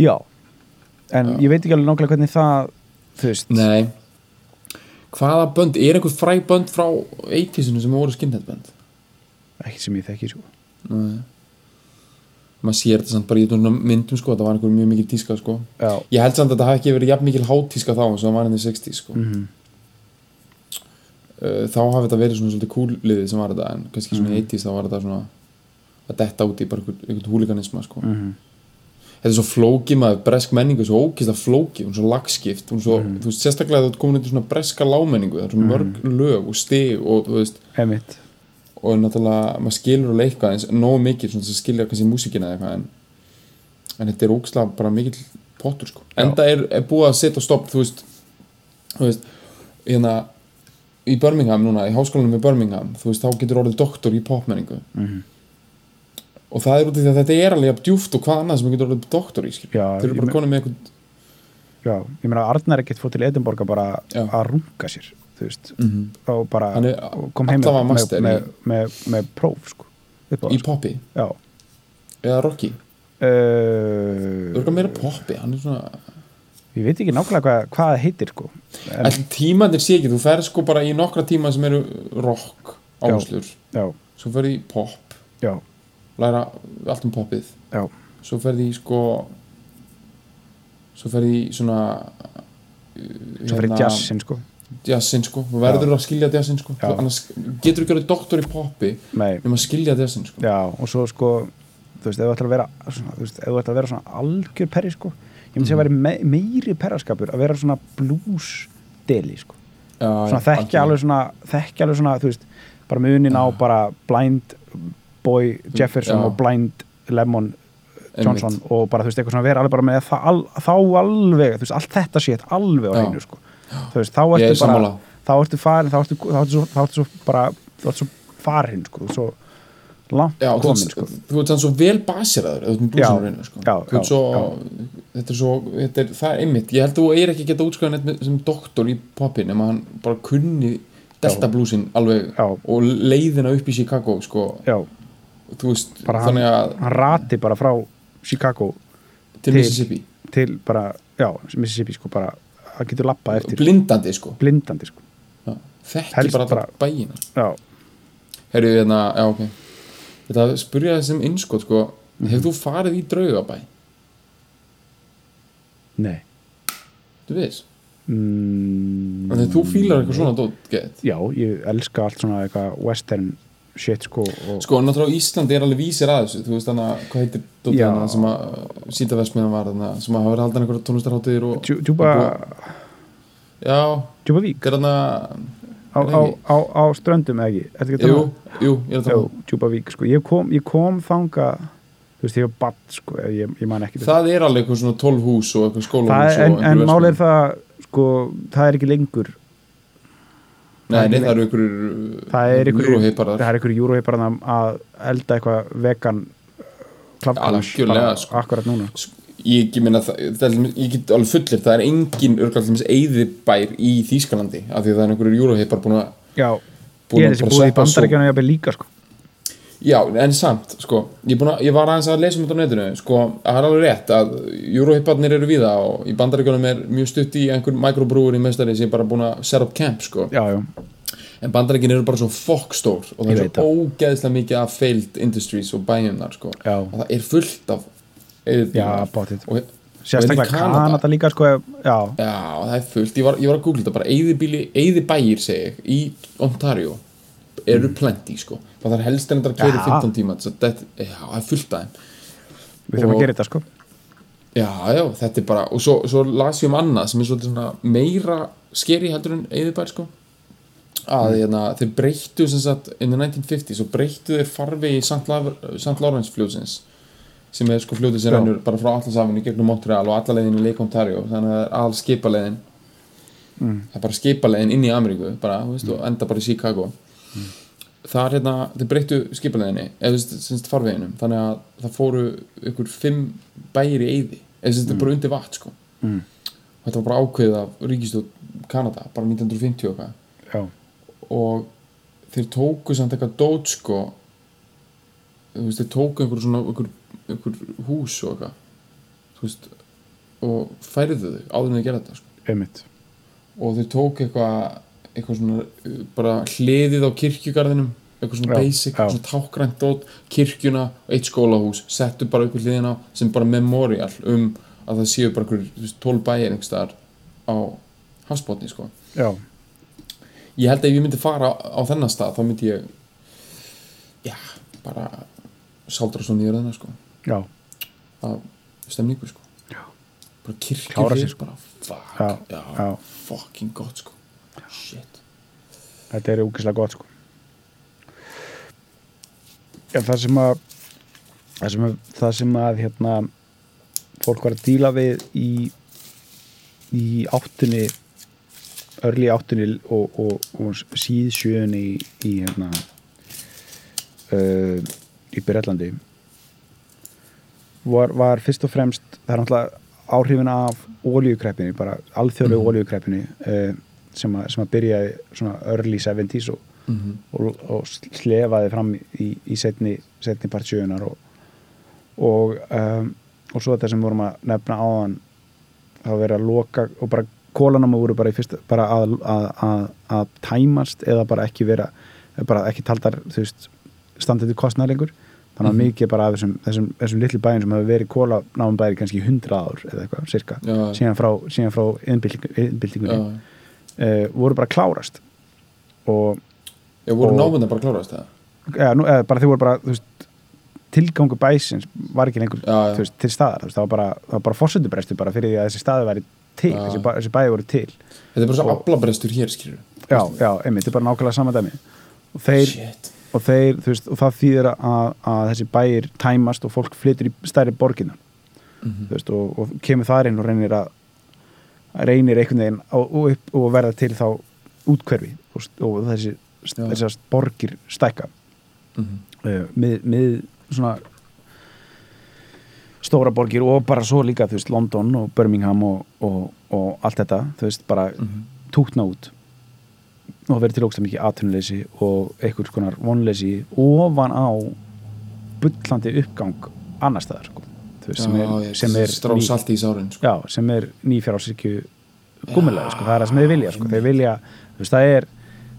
S2: Já en ég veit ekki alveg nákvæmlega hvernig það þú veist.
S1: Nei. Hvaða bönd, er einhver fræ bönd frá 80-sinu sem voru skinhead bönd?
S2: ekki sem ég þekki sko.
S1: Maður sér þetta samt bara í myndum sko þetta var einhver mjög mikil tíska sko.
S2: Já,
S1: ég held samt að þetta hafi ekki verið jafn mikil hátíska þá og það var enn í 60 sko.
S2: Mhm.
S1: uh, þá hafi þetta verið svona svolítið cool liðið sem var þetta en kannski svona í 80s þá var þetta svona að detta út í bara einhvern, húlikanisma sko.
S2: Mhm.
S1: Þetta er svo flóki maður, bresk menningu er svo ókist að flóki, hún er svo lagskipt hún er svo,
S2: Mhm.
S1: þú veist, sérstaklega þú ert komin í svona breska lámenningu, það er svo mörg lög og stig og þú veist
S2: einmitt.
S1: og náttúrulega maður skilur alveg eitthvað eins nógu mikið svona að skilja kannski músíkina eða eitthvað en, en þetta er ógislega bara mikill pottur sko. Enda er, er búið að setja stopp þú veist, þú veist hérna í Birmingham núna, í háskólanum í Birmingham þú veist, þá getur orðið doktor í popmenningu.
S2: Mhm.
S1: Og það er út af því að þetta er alveg djúft og hvað annað sem getur orðið doktor í þeir eru bara konið með eitthvað
S2: já, ég meina Arnar ekkert fór til Edinborga bara
S1: Já.
S2: að runga sér þú veist,
S1: mm
S2: þá bara
S1: Hann er
S2: og kom heim með, með, með,
S1: í-
S2: með, með próf sko, upp á
S1: í
S2: sko.
S1: poppi
S2: já.
S1: Eða Rocky,
S2: uh,
S1: örgulega meira poppi hann er svona
S2: ég veit ekki nákvæmlega hvað, hvað það heitir sko. en,
S1: tímandir sé ekki, þú ferð sko bara í nokkra tíma sem eru rock áherslur.
S2: já,
S1: svo ferð í pop.
S2: Já,
S1: læra allt um poppið.
S2: Já.
S1: Svo ferð í sko svo ferð í svona
S2: svo fyrir jazzin sko.
S1: Jazzin sko, þú verður að skilja jazzin sko.
S2: Já.
S1: Þú- annars getur ekki verið doktor í poppi
S2: Nei,
S1: um að skilja jazzin sko.
S2: Já, og svo sko þú veist, ef þú ætlar að vera svona, þú veist, ef þú ætlar að vera svona algjör perri sko ég myndi segja að vera me meiri perraskapur að vera svona blues deli sko.
S1: Já,
S2: svona
S1: já, algjörlega.
S2: alveg svona þekki alveg svona, þú veist, bara munin á bara Blind Boy Jefferson og Blind Lemon Johnson
S1: Einmitt.
S2: og bara þú veist, eitthvað svona vera alveg bara með það, al, þá alveg, þú veist, allt þetta sétt alveg á
S1: Já.
S2: hreinu, sko. Þú veist, þá
S1: er
S2: ertu bara,
S1: sammála.
S2: þá ertu farin þá ertu, þá ertu, svo, þá ertu svo bara þá ertu svo farin, sko, þú svo langt
S1: Já, þú,
S2: komin, sko.
S1: þú ert sann svo vel þú blúsinu
S2: Já,
S1: reynu sko.
S2: já,
S1: Þú
S2: já,
S1: svo, þetta er svo þetta er, það er einmitt, ég held að þú eigir ekki að geta útskæðan neitt með- sem doktor í popin nema hann bara kunni delta blúsin alveg og leiðina upp í Chicago sko,
S2: já,
S1: þú veist,
S2: bara hann,
S1: þannig að
S2: hann rati bara frá Chicago
S1: til
S2: til-
S1: Mississippi,
S2: til bara, já, Mississippi, sko, bara það getur lappað eftir.
S1: Blindandi sko.
S2: Blindandi, sko.
S1: Já. þekki bara
S2: bara-
S1: bæina. Herru, hérna, já ok. Þetta að spurja þessum innskot sko.
S2: Mhm.
S1: Hefur þú farið í draugabæ?
S2: nei.
S1: Þú veist?
S2: mm,
S1: að þú fílar eitthvað svona dót get
S2: já, ég elska allt svona eitthvað western shit, sko og,
S1: Sko, náttúrulega Íslandi er alveg vísir að þessu Þú veist þannig að, hvað heitir hana sem að Sýtaversmiðan var þarna Sem að hafa verið haldan einhverja tónlistarháttiðir og
S2: Djú- djúpa
S1: og- Já,
S2: djúpa vík?
S1: Þetta er þarna
S2: á, á, á, á ströndum eða ekki? Ertu ekki að
S1: Jú,
S2: tala um-
S1: jú, ég er að
S2: Jú,
S1: um
S2: djúpa vík, sko. Ég kom, ég kom þanga þú veist, ég var badd, sko ég, ég man ekki
S1: Það er alveg eitthvað svona 12 hús og eitthvað skólahús
S2: það er,
S1: og
S2: en,
S1: einhver
S2: en mál er það sko, það er ekki lengur
S1: Nei, nei,
S2: það
S1: eru
S2: er ykkur
S1: Euroheiparar.
S2: það er ykkur júróheiparar að elda eitthvað vegan
S1: Algjörlega, sko.
S2: akkurat núna
S1: ég minna það, það ég get alveg fullir það er engin örgallum eðibær í Þýskalandi af því að það er einhverjur júróheipar búin að
S2: já,
S1: Búin
S2: ég er þessi búið í
S1: sleppa svo-
S2: bandaríkjana jafnvel líka sko
S1: já, en samt, sko ég, að, ég var aðeins að lesa um þetta á netinu sko, að það er alveg rétt að júróheiparnir eru víða og í bandaríkjunum er mjög stutt í einhver mikrobrúur í mestari sem er bara búin að set up camp, sko.
S2: Já, já,
S1: en bandaríkin eru bara svo fokkstór og það er svo ógeðslega mikið af failed industries og bæjum þar, sko.
S2: Já.
S1: og það er fullt af
S2: já,
S1: og,
S2: sérstaklega
S1: Kanada-
S2: líka sko, já,
S1: Já, það er fullt, ég var, ég var að googla þetta bara. Eyðibægir segi ég í Ontario eru plenty sko, það er helst en þetta að keri
S2: Mm. Já.
S1: 15 tíma, það er fullt þeim
S2: við þurfum að gera þetta sko
S1: Já, já, þetta er bara, og svo, svo las ég um annað sem er svolítið svona meira skeri heldur en eyðibær sko að hérna, þeir breyttu sem sagt in the 1950s og breyttu þeir St. Lav- St. Lawrence fljóðsins sem er sko fljóðið sem rennur bara frá Atlasafinu gegnum Montreal og alla leiðin í Lake Ontario þannig að það er all skipaleiðin það er bara skipaleiðin inn í Ameríku bara, veist, og enda bara í Chicago það er hérna, þeir breyttu skipaleiðinni eða semst farveginum þannig að það fóru ykkur fimm bæir í eyði eða semst, þetta er bara undir vatn sko.
S2: Mm.
S1: þetta var bara ákveðið af ríkistjóð Kanada, bara 1950 og
S2: já,
S1: og þeir tóku samt eitthvað dót sko þeir tóku einhver svona einhver, einhver hús og eitthvað veist og færðu þau áður en þau gera þetta sko. og þeir tóku eitthvað eitthvað svona uh, bara hliðið á kirkjugarðinum eitthvað svona
S2: Já,
S1: basic,
S2: já.
S1: svona tákrænt dót kirkjuna, eitt skólahús settu bara í hliðina á sem bara memorial um að það séu bara einhver tól bæir einhvers staðar á hafsbótni sko
S2: já,
S1: ég held að ef ég myndi fara á þennan stað þá myndi ég já, bara sáldra svo nýður þennan sko
S2: já,
S1: af stemningu sko
S2: Já.
S1: bara kirkju
S2: Klára
S1: hér
S2: sig, sko.
S1: bara fuck,
S2: Já,
S1: já,
S2: já.
S1: fucking gott sko shit
S2: þetta er úkislega gott sko já, það sem að það sem að, það sem að hérna, fólk var að díla við í í áttunni örli áttunni og, og, og síðsjöunni í, í hérna uh, í Byrjallandi var, var fyrst og fremst það er náttúrulega áhrifin af ólíukreppinu, bara alþjóðlegu mm. ólíukreppinu uh, sem, að, sem að byrjaði svona early 70s og,
S1: Mhm.
S2: og, og slefaði fram í, í setni, setni part sjöunar og, og, um, og svo þetta sem vorum að nefna áðan var verið að loka og bara kólanáma voru bara, fyrsta, bara að, að, að, að tæmast eða bara ekki vera bara ekki taldar þú veist standið til kostnað lengur. Þannig að
S1: Mhm.
S2: mikið bara af þessum, þessum, þessum litlu bæjum sem hafa verið kólanáma bæri kannski 100 ár eða eitthvað, cirka síðan frá, frá innbyltingunni uh, voru bara klárast. Og
S1: já voru námundar bara klárast það
S2: eða, nú, eða bara þau voru bara þú veist, tilgangu bæsins var ekki lengur
S1: Já, já.
S2: Veist, til staðar, veist, það var bara, bara fórsöndubrestu bara fyrir því að þessi staði væri til,
S1: Já.
S2: þessi, bæ- þessi bæði voru til.
S1: Þetta er bara svo aflabrestur hér skilur
S2: já, já, einmitt, þetta er bara nákvæmlega sama dæmi. Og þeir, og þeir veist, og það þýðir að, að þessi bæir tæmast og fólk flytur í stærri
S1: Mhm.
S2: þú veist, og, og kemur þar inn og reynir að reynir einhvern veginn og, upp, og verða til þá útkverfi og, og þessi,
S1: Já.
S2: þessar borgir stækka
S1: Mhm.
S2: uh, með, með svona stóra borgir og bara svo líka þú veist, London og Birmingham og, og, og allt þetta, þú veist, bara
S1: Mhm.
S2: tútna út og verið til ógst mikið atvinnuleysi og einhvers konar vonleysi ofan á bullandi uppgang annar staðar sko. Veist, sem er, sem er
S1: salti í sárin sko.
S2: já, sem er nýfjárásykju gúmulega, sko, það er það sem þeir vilja sko. þeir vilja, þú veist, það er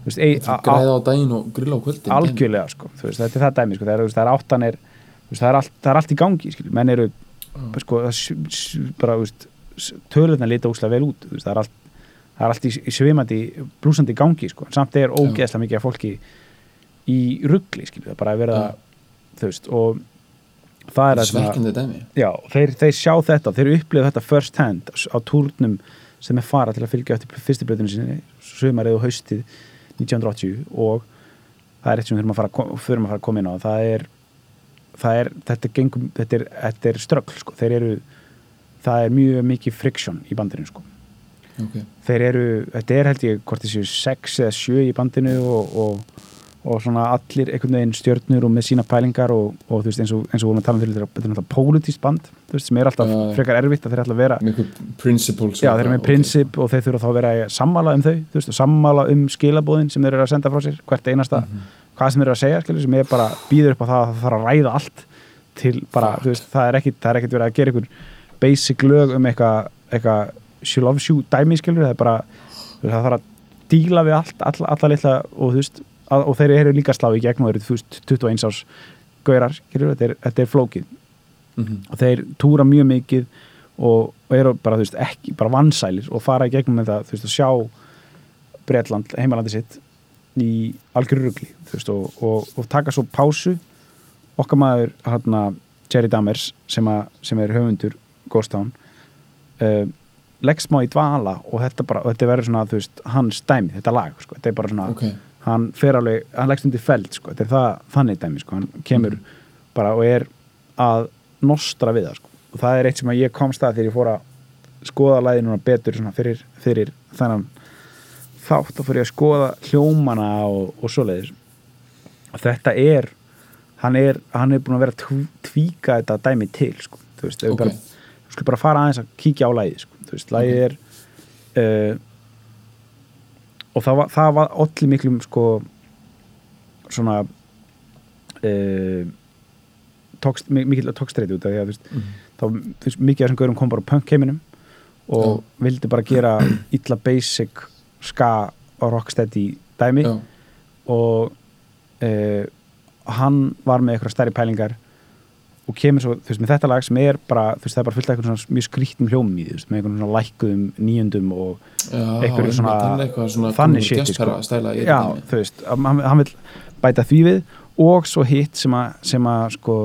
S2: þú veist, ei,
S1: græða á daginn og grilla á kvöldin
S2: algjörlega, sko, þú veist, þetta er það dæmi sko, það er, það er áttan er þú veist, það, er allt, það er allt í gangi, skil, menn eru sko, bara, þú veist tölurna lita úslega vel út, þú veist, það er allt það er allt í, svimandi, blúsandi gangi, sko, samt er ógeðslega mikið af fólki í ruggli, skil, það bara að vera
S1: Já.
S2: þú veist, og
S1: svekkjandi dæmi
S2: Já, þeir, þeir sjá þetta, þeir upplifa þetta first hand á túrnum sem er fara til að fylgja eftir fyrstu blöðinu sinni sumarið og haustið 1980 og það er eitt sem þurfum að fara, þurfum að fara að koma inn á það er, það er þetta, gengum, þetta er, þetta er ströggl sko. þeir eru, það er mjög mikið friction í bandinu sko.
S1: okay.
S2: þeir eru, þetta er held ég hvort þessu sex eða sjö í bandinu og, og, og svona allir einhvern veginn stjörnur og með sína pælingar og, og þú veist eins og, eins og vorum að tala um fyrir þetta er náttúrulega pólitískt band þú veist sem er alltaf
S1: já.
S2: frekar erfitt að þeir ætla að vera
S1: með principles
S2: já þeir eru með prinsip og þeir þurfa þá að vera sammála um þau þú veist og sammála um skilabóðin sem þeir eru að senda frá sér hvert einasta
S1: Mhm.
S2: hvað sem þeir eru að segja skilur sem er bara býður upp á það að það þarf að ræða allt til bara þú veist það er ekkit, það er ekkit verið að gera einhver basic lög um eitthvað eitthva, að díla við allt alla, alla litla og þú veist að, og þeir eru líka slá í gegn og eru þú veist 21 árs gaurar þetta er, þetta er flókið.
S1: Mhm.
S2: og þeir túra mjög mikið og, og eru bara, þú veist, ekki, bara vansælir og fara í gegnum með það, þú veist, að sjá Bretland, heimalandi sitt í algjörur rugli, þú veist, og, og, og taka svo pásu. Okkar maður, hérna, Jerry Dammers sem, a, sem er höfundur Ghost Town uh, leggst smá í dvala og þetta bara, og þetta verður svona, þú veist, hans dæmi, þetta lag, sko, þetta er bara svona
S1: ok,
S2: hann fer alveg, hann leggst undir feld sko, þetta er það, þannig dæmi sko, hann kemur bara og er að nostra við það sko, og það er eitt sem að ég komst að þegar ég fór að skoða læði núna betur svona fyrir, fyrir þennan þátt og fyrir að skoða hljómana og, og svoleiðis. Og þetta er hann er, hann er búin að vera að tv- tvíka þetta dæmi til sko, þú veist, okay.
S1: Ok.
S2: bara, þú skulle bara fara aðeins að kíkja á læði sko, þú veist, læði er uh, og það var, það var allir miklum sko svona uh, tókst, mikil tókstreiti út af því að veist,
S1: Mhm.
S2: þá, veist, mikið af þessum gaurum kom bara á punk heiminum og vildi bara gera <clears throat> illa basic ska og rocksteady dæmi.
S1: Já,
S2: og uh, hann var með eitthvað stærri pælingar og kemur svo, þú veist, með þetta lag sem er bara, þú veist, það er bara fullt af eitthvað svona mjög skrítnum hljómum í, þú veist, með eitthvað svona lækkuðum nýjöndum og Einhverju svona-
S1: hann eitthvað svona
S2: þannig
S1: komið
S2: shit,
S1: jazzpera
S2: sko. já, þú veist, hann, hann vil bæta því við og svo hitt sem að, sem að sko,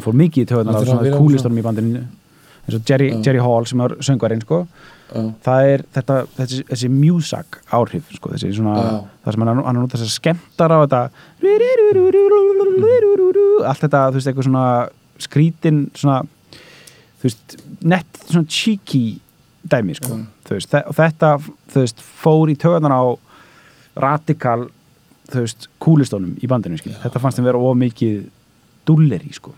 S2: fór mikið í töðunar á svona
S1: vera
S2: kúlistónum í bandinu eins og Jerry. Jerry Hall sem er söngvarinn, sko
S1: já,
S2: það er þetta, þessi, þessi mjúsak áhrif, sko, þessi svona
S1: Já.
S2: það sem hann, er- hann út þess að skemmtar á þetta allt þetta, þú veist, eitthvað svona skrítin, svona þú veist, nett svona cheeky dæmi, sko,
S1: Já.
S2: þú veist og þetta, þú veist, fór í töðan á radikal þú veist, kúlistónum í bandinu, skil þetta fannst þeim vera of mikið dulleri, sko.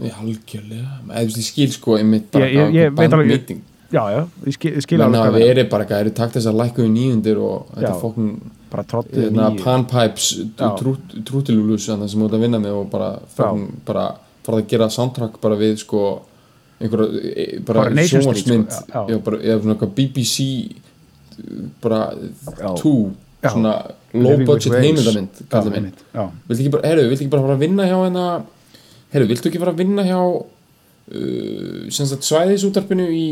S1: Já, algjörlega. Eða þú veist, ég skil sko
S2: Ég- ég- ég veit alveg-
S1: bandmeeting
S2: já, já, ég skil, ég skil alveg það er.
S1: bara eitthvað, eru takt þess að lækkuðu nýjundir og þetta hérna,
S2: nýju
S1: panpipes
S2: Já.
S1: trútilúlus sem þú ert að vinna með og bara, fókn, bara fara að gera soundtrack bara við sko einhverja, e- bara sjónvarsmynd
S2: sko,
S1: eða svona eitthvað BBC bara
S2: Já.
S1: 2
S2: Já.
S1: svona low budget heimildamind viltu ekki bara, herru, viltu ekki bara fara að vinna hjá hérna herru, viltu ekki fara að vinna hjá uh, sagt svæðisútarpinu í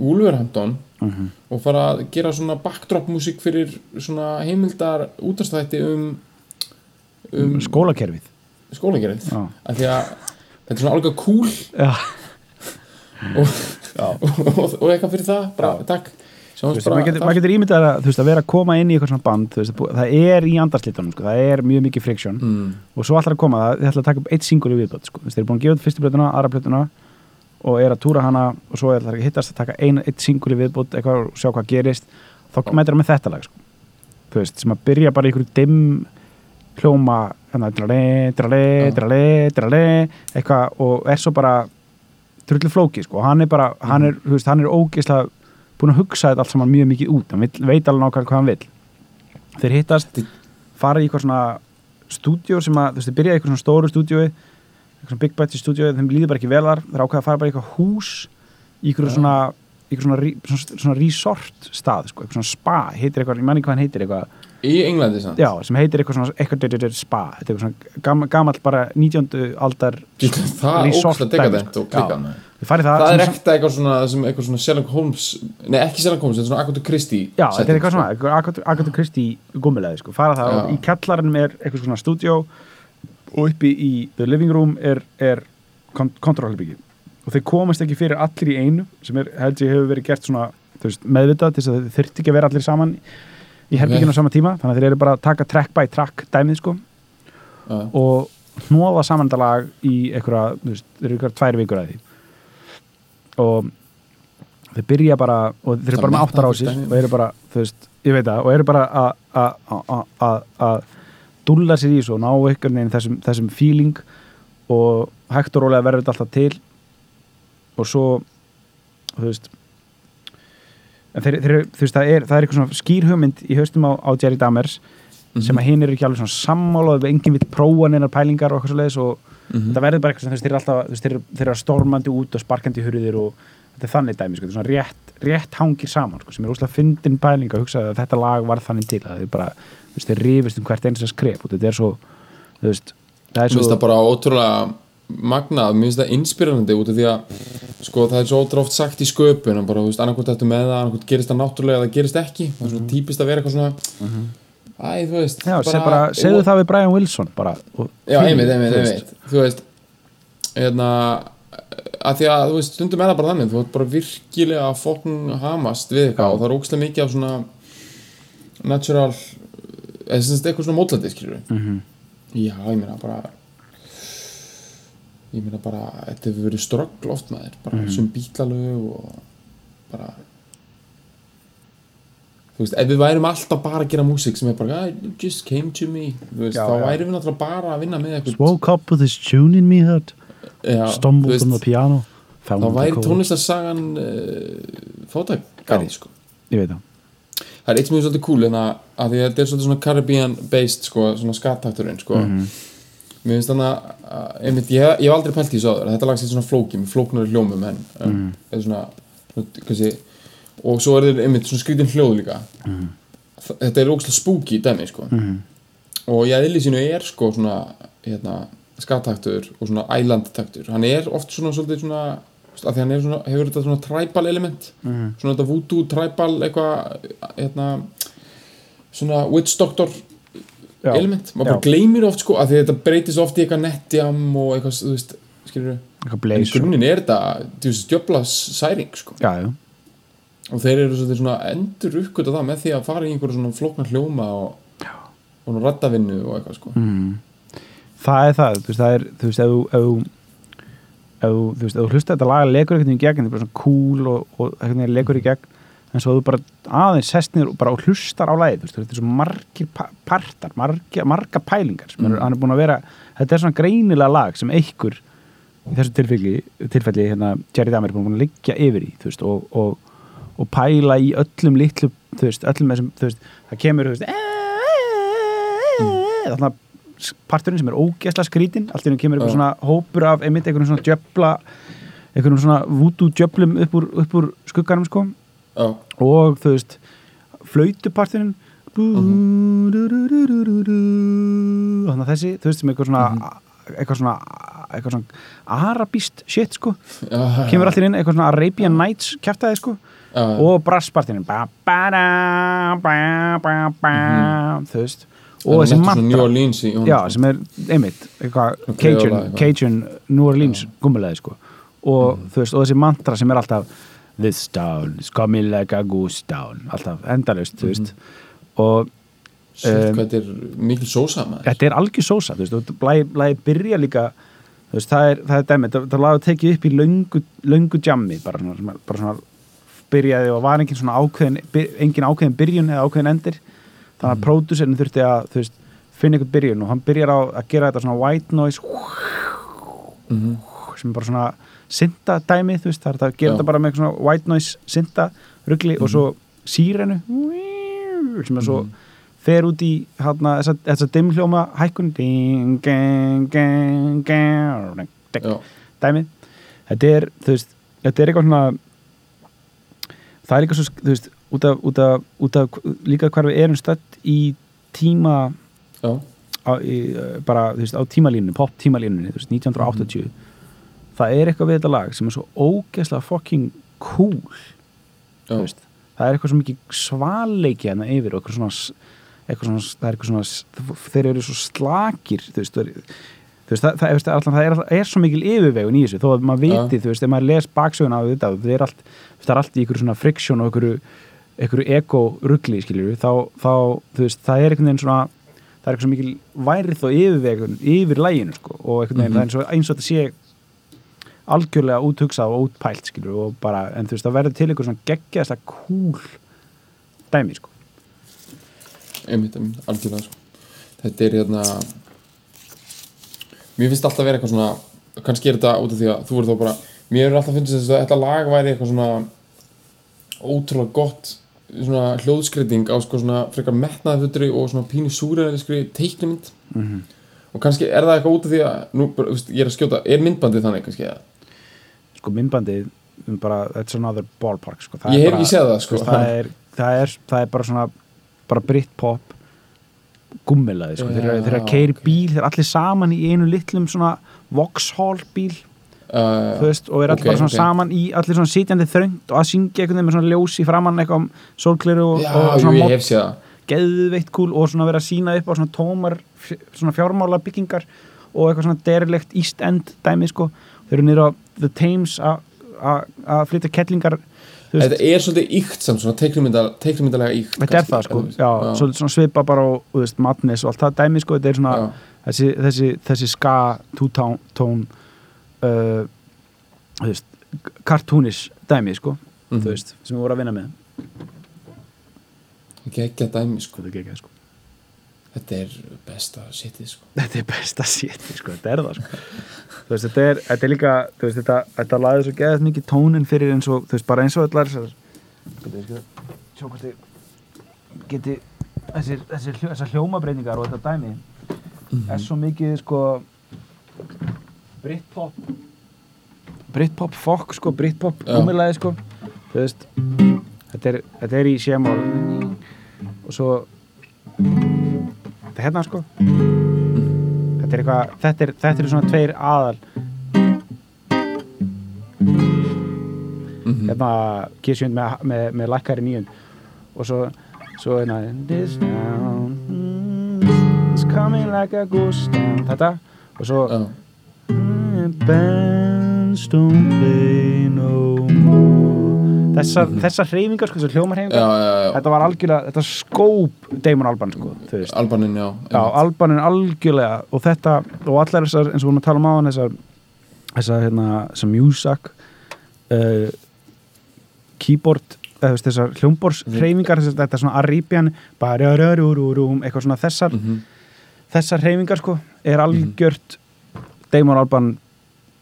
S1: Wolverhampton
S2: Mhm.
S1: og fara að gera svona backdrop músík fyrir svona heimildar útastætti um um
S2: skólakerfið.
S1: Skólagerið
S2: Já.
S1: af því að þetta er svona alveg cool. Og, og, <laughs> og, og eitthvað fyrir það, bara takk
S2: veist,
S1: bara
S2: maður getur, maður getur ímyndað að, veist, að vera að koma inn í eitthvað svona band veist, það er í andarslitunum sko, það er mjög mikið friksjón
S1: mm.
S2: og svo ætlar að koma það, þið ætla að taka upp eitt single í viðbót sko. Þeir eru búin að gefa út fyrstu plötuna, aðra plötuna og er að túra hana og svo ætlar að hittast að taka ein, eitt single í viðbót eitthvað og sjá hvað gerist þá mætir það með þetta lag sko. þú veist, sem að byrja bara í einhverju dimm hljóma hérna, eitthvað og er svo bara drullu flóki sko. hann er bara, hann er, búin að hugsa þetta allt saman mjög mikið út. Hann vill, veit alveg nákvæmlega hvað hann vill. Þeir hittast, fara í eitthvað svona stúdíó sem að, þú veist, þeir byrja í eitthvað svona stóru stúdíói eitthvað svona big budget stúdíói, þeim líður bara ekki vel þar þeir ákveða að fara bara í eitthvað hús í eitthvað svona eitthvað svona, svona, resort stað sko, eitthvað svona spa, heitir eitthvað, ég man ekki hvað hann heitir eitthvað,
S1: í Englandi samt?
S2: Já, sem heitir eitthvað svona eitthvað spa, eitthvað svona gam, gamall bara 19. aldar resort það,
S1: það er ekta eitthvað svona, eitthvað svona Sherlock Holmes nei ekki Sherlock Holmes, er svona Agatha Christie
S2: Já, þetta er eitthvað
S1: sko.
S2: svona, eitthvað Agatha- Agatha Christie gummilegði, sko, fara það
S1: Já.
S2: og í kjallarinn er eitthvað svona stúdíó og uppi í the living room er, er kontrollherbyggi og þeir komast ekki fyrir allir í einu sem er, held ég hefur verið gert svona veist, meðvitað til þess að þeir þyrfti ekki að vera allir saman í herbygginu á sama tíma þannig að þeir eru bara að taka track by track dæmið sko
S1: Já.
S2: og hnóða saman þetta lag í einhverja, þú veist, þeir eru einhverja tvær vikur að því og þeir byrja bara og þeir eru bara með áttar á sér og eru bara, þú veist, ég veit það og eru bara að- dúlla sér í þessu og ná einhvern veginn þessum, þessum feeling og hægt og rólega verður þetta alltaf til og svo þú veist þeir, þeir, þú veist, það er, það er eitthvað svona skýr hugmynd í haustum á, á Jerry Dammers
S1: Mhm.
S2: sem að hinn eru ekki alveg svona sammála og enginn vill prófa neinar pælingar og eitthvað svo leiðis og
S1: Mhm.
S2: þetta verður bara eitthvað sem þeir eru alltaf þeir, þeir eru stormandi út og sparkandi hurðir og þetta er þannig dæmi, sko, þetta er svona rétt, rétt hangir saman, sko, sem er úslega fyndin pæling að hugsa að þetta lag var þannig til að þeir bara, þú veist, þeir rifist um hvert eins að skref og þetta er svo, þú veist það er
S1: Mér finnst
S2: svo,
S1: það bara ótrúlega magnað, mér finnst það inspirerandi út af því að sko það er svo oft sagt í sköpun bara, þú veist, annarkvæmt þetta með það annarkvæmt gerist það náttúrulega eða það gerist ekki. Það er svona típist að vera eitthvað svona æ, þú veist
S2: já, bara, bara segðu það við Brian Wilson bara, og,
S1: Já, einmitt, einmitt,
S2: veist.
S1: einmitt Þú veist hérna að því að, þú veist, stundum er það bara þannig þú ert bara virkilega að fokkin hamast við eitthvað og það er ógstlega mikið af svona natural eða sem sagt eitthvað svona mótlæti, skilur við
S2: Mhm.
S1: Já, ég meina bara ég meina bara þetta hefur verið ströggl oft með þér bara
S2: Mhm.
S1: sem bílalög og bara þú veist, ef við værum alltaf bara að gera músík sem er bara, "Ah, it just came to me veist,
S2: Já,
S1: þá
S2: já.
S1: værum við náttúrulega bara að vinna með eitthvað
S2: Woke up with this tune in me head
S1: Já,
S2: Stumbled
S1: veist,
S2: on the piano
S1: þá væri tónlistarsagan uh, fótagari
S2: Já.
S1: sko.
S2: Ég veit það
S1: það er eitt sem er svolítið cool en að, að því að þetta er svolítið svona Caribbean based sko, svona skattakturinn sko.
S2: Mhm.
S1: mér finnst þannig að einmitt, ég, ég hef aldrei pælt í þessu áður þetta lag sér svona flóki, með flóknari hljómum en
S2: Mhm.
S1: um, eða svona, svona kannski, og svo er þetta einmitt svona skrítin hljóð líka. Þa- þetta er ógslag spooky dæmi sko. og í eðli sínu er sko svona hérna, skattaktur og svona ælandtaktur. Hann er oft svona svolítið svona að því hann er svona, hefur þetta svona tribal element.
S2: Mhm.
S1: svona þetta voodoo tribal eitthvað hérna svona witch doctor
S2: Já.
S1: element, maður bara gleymir oft sko að því þetta breytist oft í eitthvað nettjam og eitthvað, þú veist, skilur en grunninn er þetta þú veist, djöfla særing sko.
S2: Já, já
S1: og þeir eru svona endur uppgöta það með því að fara í einhverju svona flóknar hljóma og, og nú raddavinnu og eitthvað sko.
S2: Mm. það er það, þú veist, það er þú veist, ef þú ef þú, veist, ef þú hlusta þetta lag legur einhvern veginn í gegn, þetta er bara svona cool og, og veginn legur í gegn en svo þú bara aðeins sest niður og bara hlustar á lagið, þú veist, þetta er svo margir pa- partar, margir, marga pælingar sem er, hann er búin að vera, þetta er svona greinilega lag sem einhver í þessu tilfelli, tilfelli hérna, og, pæla í öllum litlu, þú veist, öllum þessum, þú veist, það kemur, þú veist, þarna parturinn sem er ógeðslega skrítin allt í hennu kemur eitthvað svona hópur af einmitt einhvern svona djöfla einhvern svona vúdú djöflum upp úr, upp úr skugganum sko.
S1: Já,
S2: og þú veist flautuparturinn þannig að þessi þú veist sem eitthvað svona eitthvað svona, eitthvað svona arabíst shit sko.
S1: Já,
S2: kemur allir inn eitthvað svona Arabian Nights kjartaði sko og brasspartinin ba, þú veist. Og þessi
S1: New
S2: mantra.
S1: Orleans í honum,
S2: já, sem er einmitt Cajun, New Orleans gummilega sko. Og veist, og þessi mantra sem er alltaf this town is coming like a goose town. Alltaf endalaust, þú veist. Og
S1: þetta er mikil sósa
S2: þetta er algjör sósa, lagi byrja líka það er, það er dæmi það, laga tekið upp í löngu jammi bara svona byrjaði og var engin svona ákveðin engin ákveðin byrjun eða ákveðin endir. Þannig að pródúserinn þurfti að veist, finna einhvern byrjun og hann byrjar á að gera þetta svona white noise sem er bara svona synda dæmi, þú veist, það er að gera þetta bara með svona white noise synda rugli og svo sírenu sem er svo fer út í hana, þessa, þessa dimhljóma hækkun dæmi þetta er, þú veist, þetta er eitthvað svona það er líka svo, þú veist, út af, út af, út af líka hvar við erum stödd í tíma á, í, uh, bara, þú veist, á tímalínu, pop tímalínunni, þú veist, 1980 það er eitthvað við þetta lag sem er svo ógeðslega fucking cool
S1: já,
S2: þú veist, það er eitthvað svo mikið svalleiki hérna yfir og eitthvað svona, eitthvað svona það er eitthvað svona, þeir eru svo slakir þú veist, þú veist, það, það, það, allan, það er, er svo mikil yfirvegun í þessu þó að maður
S1: Ja.
S2: viti, þú veist, ef maður les baksöguna á þetta, það er allt, það er allt í ykkur svona friksjón og ykkur, ykkur ego-rugli, skiljur þá, þá, þú veist, það er einhvern veginn svona það er eitthvað svo mikil værið og yfirvegun yfir læginu, sko, og einhvern veginn það er eins og, eins og þetta sé algjörlega úthugsað og útpælt skilur og bara, en þú veist, það verður til einhver svona geggjast kúl dæmi, sko.
S1: einmitt, einmitt, algjörlega sko. Mér finnst alltaf að vera eitthvað svona kannski er þetta út af því að þú verður þá bara mér er alltaf finnst þess að þetta lag væri eitthvað svona ótrúlega gott svona hljóðskreiting á sko svona frekar metnaðafutri og svona pínu súræðiskri teiknumynd
S2: Mhm.
S1: og kannski er það eitthvað út af því að nú, bara, veist, ég er að skjóta, er myndbandið þannig kannski eða?
S2: sko myndbandið um bara, that's another ballpark sko.
S1: Ég hef ekki séð það, sko.
S2: veist, það, er, það, er, það er bara svona bara Britpop gummilaði, sko. þeir, eru- að
S1: Já,
S2: keiri
S1: ok.
S2: bíl, þeir eru allir saman í einu litlum svona Vauxhall bíl
S1: Uh,
S2: veist, og er allir
S1: ok,
S2: bara svona
S1: ok.
S2: saman í allir svona sitjandi þröngt og að syngja einhvern veginn með svona ljós í framann eitthvað um sólkliru og,
S1: já,
S2: og svona
S1: það
S2: geðveitt kúl og svona vera að sína upp á svona tómar svona fjármála byggingar og eitthvað svona derlegt East End dæmi sko þeir eru niður á The Thames að flytja kettlingar
S1: Þetta er svolítið ykt samt, svona teiknumynda, teiknumyndalega ykt
S2: þetta er það sko já, Svo, svona svipa bara á þú veist, madness og allt það dæmi sko þetta er svona
S1: Já.
S2: þessi, þessi, þessi ska tone, uh, þú veist kartúnis dæmi sko
S1: Mhm.
S2: þú veist, sem við vorum að vinna með
S1: Ekki ekki að dæmi, sko
S2: þetta er, ekki, sko.
S1: Þetta er besta shitið, sko.
S2: Þetta er besta séti sko, þetta er það sko. Þú veist, þetta er, þetta er líka þú veist, þetta, þetta laði svo geðað mikið tónin fyrir eins og, þú veist, bara eins og allar þessar sko, ég skal sjá hvort þið geti þessir, þessir, þessar hljómabreiningar og þetta dæmi. Er svo mikið sko Britpop Britpop fokk sko, Britpop
S1: Já.
S2: gúmilaði sko. Þú veist þetta er, þetta er í sémál og svo þetta hérna sko. Þetta er eitthvað þetta er, þetta er svona tveir aðal
S1: Mhm.
S2: hérna G7 með, með, með lækkari nýjun og svo svo hérna This town mm, is coming like a ghost town. Þetta. Og svo mm, bands don't play no more þessar, þessar hreyfingar sko, þessar
S1: já.
S2: þetta var algjörlega, þetta skóp Damon Alban sko, þú veist.
S1: Albanin, já
S2: Já, Albanin algjörlega og þetta, og allar þessar, eins og við erum að tala um á hann þessar, þessar, hérna, þessar mjúsak uh, keyboard eða þú veist, þessar hljómbors hreyfingar þessar, þetta er svona Arabian eitthvað svona þessar
S1: Mhm.
S2: þessar hreyfingar sko, er algjört Damon Alban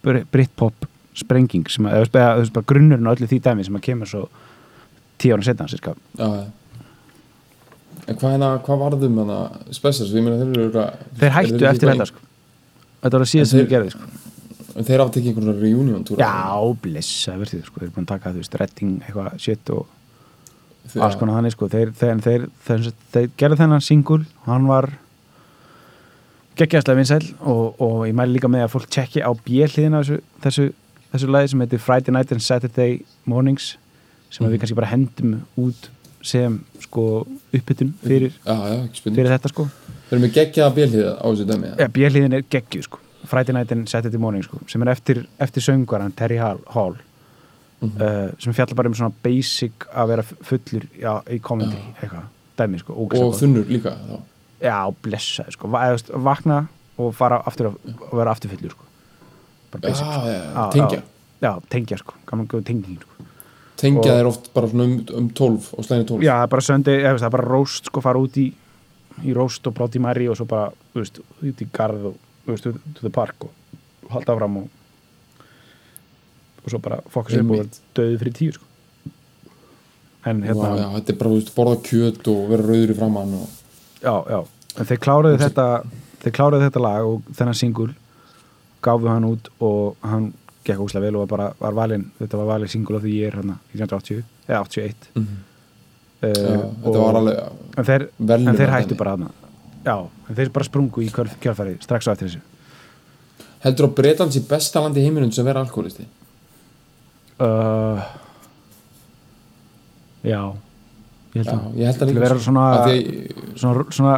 S2: Br- Britpop sprenging sem að, eða bara grunnurinn og öllu því dæmi sem að kemur svo tíu ára setna, sérska
S1: Já, já. En hvað hérna, hvað varðum hana Spessars, ég meina þeir
S2: hættu
S1: ekki
S2: eftir þetta sko. Þetta var að síðast sem við gerði sko.
S1: þeir hafa tekið einhvern reunion túra
S2: Já, blessa verður sko, þeir eru búin að taka þú veist, redding, eitthvað, shit og alls konar þannig sko, þeir, þeir, þeir, þeir, þeir gerðu þennan singul, hann var geggjastlega vinsæl og, og ég mæli líka með að fólk tjekki á björliðina þessu, þessu, þessu lagi sem heitir Friday Night and Saturday Mornings sem
S1: Mhm.
S2: við kannski bara hendum út sem sko uppbytun fyrir,
S1: Já, já,
S2: fyrir þetta sko.
S1: Þeir eru með geggjaða bélhíða á þessu dæmi
S2: ja, björliðin er geggju sko. Friday Night and Saturday Morning sko, sem er eftir, eftir söngaran Terry Hall, Hall uh, sem fjallar bara um svona basic að vera fullur já, í komendri, eitthvað, dæmi sko,
S1: og
S2: gott.
S1: þunnur líka þá.
S2: já, blessaði sko, vakna og fara aftur að, vera aftur fullur sko.
S1: Já, já, tengja.
S2: já, tengja sko, gaman góð tenging sko.
S1: tengja
S2: Og-
S1: er oft bara um, um 12 og slæðinu 12
S2: já, það er bara söndi, það er bara róst sko, fara út í, í róst og brátt í mæri og svo bara, þú veist, út í garð og, þú veist, út to the park og, halda fram og og svo bara og
S1: Einmitt.
S2: döðu fyrir tíu sko. en hérna,
S1: Vá, já, þetta er bara þú veist, borða kjöt og vera rauður í framann og...
S2: já, já. En þeir kláruðu þetta þeir kláruðu þetta lag og þennan singul gáfu hann út og hann gekk óslega vel og var bara var valinn, þetta var valinn singul af því ég er hérna 1980 eða 81
S1: mm.
S2: uh,
S1: já, þetta var alveg
S2: en þeir, en þeir hættu bara þarna. Já, en þeir bara sprungu í kjör- kjörfæri strax á eftir þessu.
S1: Heldur á Bretland sé besta land í heiminum sem vera alkoholisti
S2: uh, já ég held
S1: já, ég held að
S2: Til að
S1: líka
S2: vera
S1: sko.
S2: svona-
S1: að-
S2: svona, svona,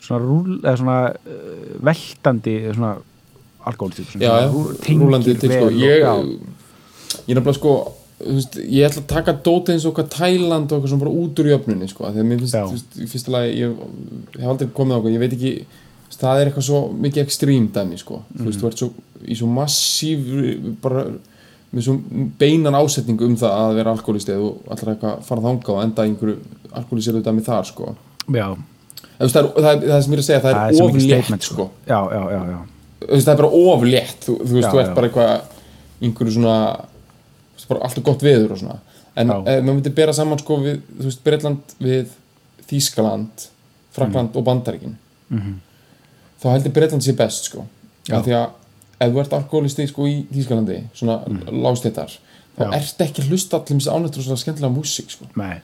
S2: svona, rúl, eða svona uh, veltandi svona alkoholisti svona,
S1: já, já,
S2: rú- tengir
S1: rúlandi til sko. ég, ég er nefnilega sko þú veist, ég ætla að taka dótið eins og okkar Tæland og eitthvað svona bara út úr jöfnunni sko, að mér finnst, þú í fyrsta lagi ég, hef aldrei komið á okkur, ég veit ekki þú það er eitthvað svo mikið ekstrím dæmi sko, þú
S2: Mhm.
S1: veist, þú ert svo í svo massíf bara með svo beinan ásetningu um það að vera alkoholisti eða þú ætlar eitthvað að fara þangað og enda einhverju alkoholiseru dæmi þar sko.
S2: Já,
S1: En, þú veist, það, er, það, er, það sem ég er að segja, það, er
S2: svo
S1: of
S2: mikið
S1: létt
S2: statement,
S1: sko.
S2: já, já, já, já.
S1: Það er bara of létt. Þú, þú veist,
S2: Já,
S1: þú ert
S2: já.
S1: bara eitthvað einhverju svona alltaf gott veður og svona. En ef maður myndi bera saman sko við, þú veist, Breitland við Þískaland Frakland og Bandaríkin.
S2: Mhm.
S1: þá heldur Breitland sér best sko. Af því að ef þú ert alkoholisti sko í Þískalandi svona mm. lágstéttar þá
S2: Já.
S1: ertu ekki hlusta allir með ánættur og svona skemmtilega músík sko.
S2: Nei,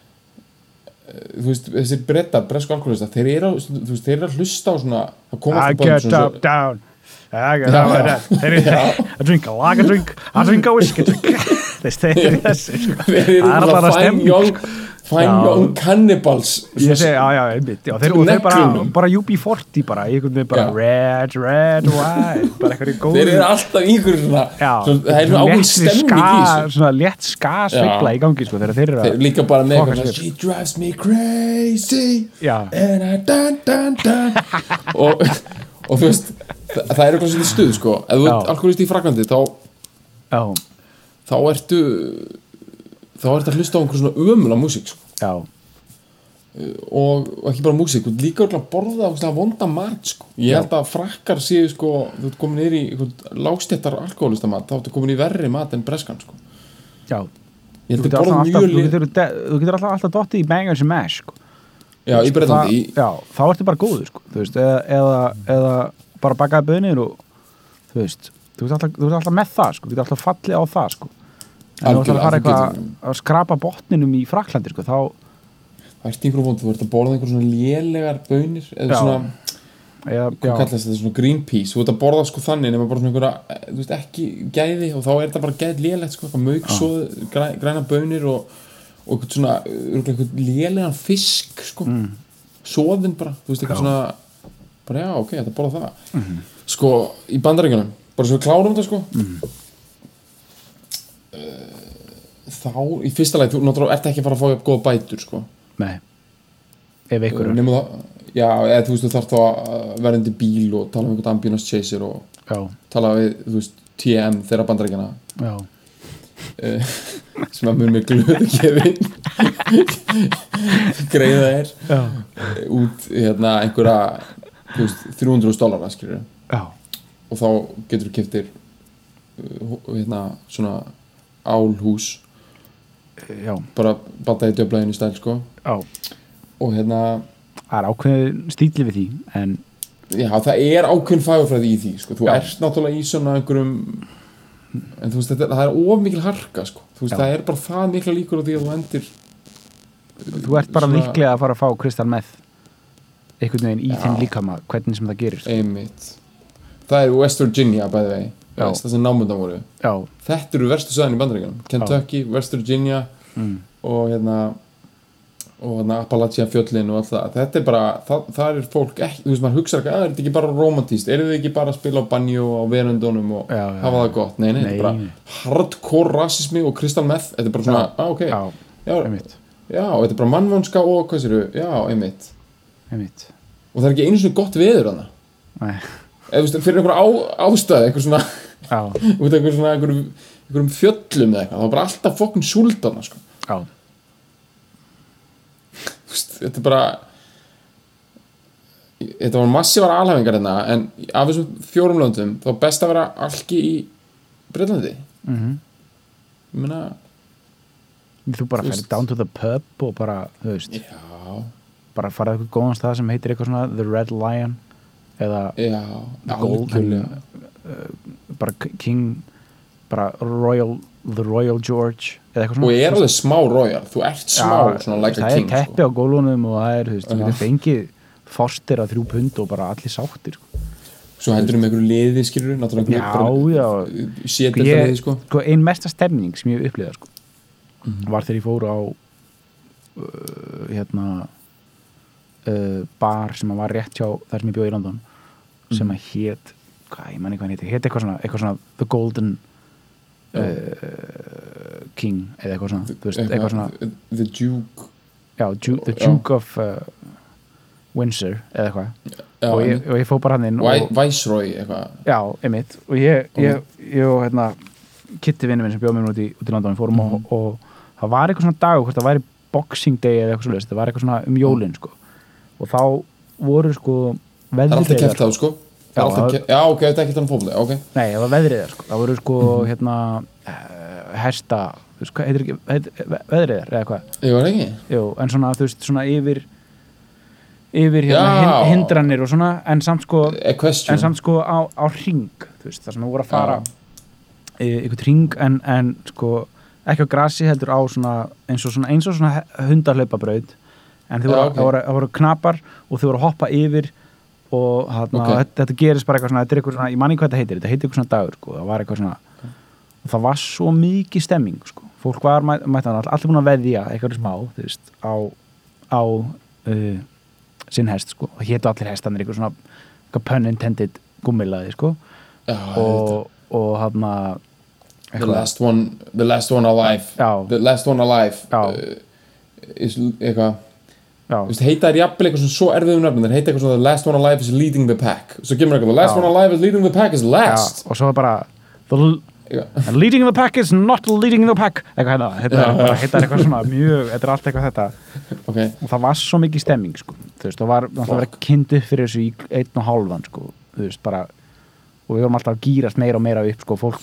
S1: þú veist, þessi brettar, bresku alkoholista þeir eru, að- hlusta á svona
S2: I get up, down I get
S1: Já, já.
S2: Þeir eru I drink a lager drink I drink a whiskey drink. Þeir <laughs> eru þessi sko.
S1: þeir eru
S2: er
S1: bara
S2: bara
S1: fine
S2: stemning
S1: young fine
S2: Já.
S1: young cannibals
S2: Ég segi, já, já, einmitt. Þeir, Og þeir bara,
S1: Neglunum.
S2: bara UB40 bara bara red, red, white Bara
S1: þeir eru alltaf ykkur svona, það er
S2: léttri
S1: stemning í þessu.
S2: Svona létt ska sveifla í gangi sko, þeir eru að
S1: eru líka bara með she drives me crazy and I dun dun dun. <laughs> Og, og þú veist það, það er eitthvað svona stuð sko. Ef þú ert alkoholist í Fraklandi þá,
S2: já,
S1: þá ertu þá ertu að hlusta á einhver svona ömulega músík sko.
S2: Já.
S1: Og, og ekki bara músík, líka örugglega að borða ógeðslega vonda mat sko. ég held að frakkar séu sko, þú ert komin yfir í lágstéttar alkoholista mat, þá ertu komin í verri mat en breskan sko.
S2: Já, þú getur alltaf, alltaf, dottið í bangers and mash sko.
S1: Já, í Breitlandi,
S2: já, þá ertu bara góður sko, veist, eða, eða, eða bara bakaði bönir og þú veist, þú ert alltaf, ert alltaf með það sko, þú getur alltaf fallið á það sko. En þú ætlar
S1: Algjörlega,
S2: að fara eitthvað að skrapa botninum í Fraklandi sko, þá,
S1: það ert einhverjum vond þú ert að borða einhver svona lélegar bönir eða
S2: Já.
S1: svona,
S2: eða,
S1: hvað
S2: já,
S1: kallast þetta, svona green peas þú ert að borða sko þannig nema bara svona einhverja eh, þú veist, ekki gæði og þá er þetta bara gæð lélegt sko, mög, svo, græ, græna bönir og, og eitthvað svona eitthvað lélegan fisk sko, mm. soðin bara, þú veist, eitthvað svona bara já, ok, þetta borða það.
S2: Mhm.
S1: sko, í bandaríkjunum bara svo við klárum þetta sko. Eh, þá, í fyrsta leið þú náttúrulega ert ekki að fara að fá upp góða bætur sko.
S2: Nei. Ef ykkur
S1: Nefnum það, já, eða þú veist, þú þarf þá að vera undir bíl og tala um einhvern ambulance chaser og
S2: já,
S1: tala við, þú veist, TM þeirra bandarækjana
S2: já
S1: uh, sem að mun með glöðu gefin greiða þér.
S2: Já,
S1: eh, út hérna einhverja veist, 300 dólara skilur
S2: já,
S1: og þá getur þú keftir uh, hérna svona álhús.
S2: Já,
S1: bara bata í djöflaðinu stæl sko.
S2: Já.
S1: Og hérna,
S2: það er ákveðin stíli við því en
S1: já það er ákveðin fagurfræði í því sko, þú ert náttúrulega í svona einhverjum en þú veist, þetta, það er of mikil harka sko, þú veist,
S2: Já.
S1: það er bara það mikla líkur á því að þú endir
S2: þú ert bara
S1: Svona-
S2: líklega að fara að fá kristal með einhvern veginn í
S1: Já.
S2: þinn líkama hvernig sem það gerist
S1: einmitt það er West Virginia bæði vegi
S2: Já.
S1: það sem námundan voru
S2: já,
S1: þetta eru verstu söðan í bandaríkjunum Kentucky, West Virginia
S2: mm.
S1: og hérna og þarna Appalachia fjöllin og allt það. Þetta er bara, það, það er fólk ekki, þú veist, maður hugsa ekki, að er þetta ekki bara romantíst er þetta ekki bara að spila á banjo á verundunum og
S2: Já, já,
S1: hafa það gott, nei, nei, þetta
S2: Nei.
S1: er bara hardcore rasismi og crystal meth. Þetta er bara svona,
S2: Já.
S1: á, ok.
S2: Já,
S1: já, já, þetta er bara mannvonska og hvað séru, já, einmitt.
S2: Einmitt.
S1: Og það er ekki einu svona gott veður hana
S2: Nei,
S1: eða, þú veist, fyrir einhver á, ástæð einhver svona,
S2: já, <laughs>
S1: út af einhver svona einhverjum, fjöllum eða eitthvað, það var bara alltaf fokkin súldana, sko.
S2: Já,
S1: þetta er bara þetta var massívar alhæfingar hérna en af þessum fjórum löndum þá best að vera algi í Breitlandi
S2: mhm.
S1: Ég meina,
S2: Þú bara
S1: veist-
S2: down to the pub og bara, þú veist,
S1: já,
S2: bara farið eitthvað góðan stað sem heitir eitthvað svona The Red Lion eða
S1: já
S2: Golden
S1: algjörlega.
S2: bara King bara Royal, The Royal George
S1: og ég er alveg smá royal, þú ert smá
S2: Já,
S1: svona like a
S2: það
S1: king
S2: er teppi á gólunum og það er, þú veist, þú getur fengið foster að þrjú pund og bara allir sáttir sko.
S1: sko. svo heldur um einhverju liði skilur náttúrulega sételda
S2: ég,
S1: liði sko
S2: sko, ein mesta stemning sem ég upplýða sko,
S1: Mhm.
S2: var þegar ég fór á uh, hérna uh, bar sem var rétt hjá þar sem ég bjóð í London sem
S1: Mhm.
S2: að hét hvað, ég manni hvað hann héti, hét eitthvað svona, eitthvað svona The Golden uh, King eða eitthvað svona, þú veist, eitthvað svona
S1: The Duke.
S2: Já, Ju The
S1: Já.
S2: Duke of uh, Windsor eða eitthvað.
S1: Já,
S2: og, ég, og ég fór bara hann inn og,
S1: Viceroy eitthvað.
S2: Já, einmitt. Og ég, ég, ég og hérna Kitty vinnu minn sem bjóð mér út í, í London fórum
S1: Mhm.
S2: og, og það var eitthvað svona dag hvort það væri boxing day eða eitthvað svo það var eitthvað svona um jólin sko. og þá voru sko
S1: það er alltaf keft á sko
S2: Já,
S1: alltaf já, ok, þetta er ekki þannig fótbolti, ok.
S2: Nei, það var veðriðar sko. það voru sko
S1: Mhm.
S2: hérna uh, hesta, þú veist, hvað heitir ekki veðriðar eða hvað?
S1: Ég var ekki.
S2: Jú, en svona, þú veist, svona yfir yfir hérna hindranir og svona, en samt sko en samt sko á, á ring þú veist, það sem við voru að fara. Í einhvern ring en, en sko ekki á grasi heldur á svona eins og svona, svona hundarhlaupabraut en þau voru, voru, voru knapar og þau voru að hoppa yfir og þarna,
S1: Ok.
S2: þetta, þetta gerist bara eitthvað svona, eitthvað svona, ég manni hvað þetta heitir þetta heitir eitthvað svona dagur, sko, það var eitthvað svona og það var svo mikið stemming sko. fólk var mæ, mættan all, allir búin að veðja eitthvað smá, veist, á á uh, sinn hest, sko, það hétu allir hestanir eitthvað svona, eitthvað pun intended gummilaði, sko,
S1: Já,
S2: og og hann að
S1: the last one the last one alive.
S2: Já.
S1: the last one alive uh, is eitthvað veist, heita er jafnvel eitthvað svo erfiðum nöfnum þeir heita eitthvað svona the last one alive is leading the pack. Svo kemur eitthvað the last
S2: Já.
S1: one alive is leading the pack is
S2: já,
S1: last
S2: og svo er bara the, leading the pack is not leading the pack. Eitthvað hérna, þetta er eitthvað svona mjög, þetta er allt eitthvað þetta.
S1: Ok,
S2: og það var svo mikið stemming sko. þú veist, það var alltaf verið kind upp fyrir þessu í einn og hálfan sko. þú veist, bara og við vorum alltaf að gýrast meira og meira upp sko. fólk,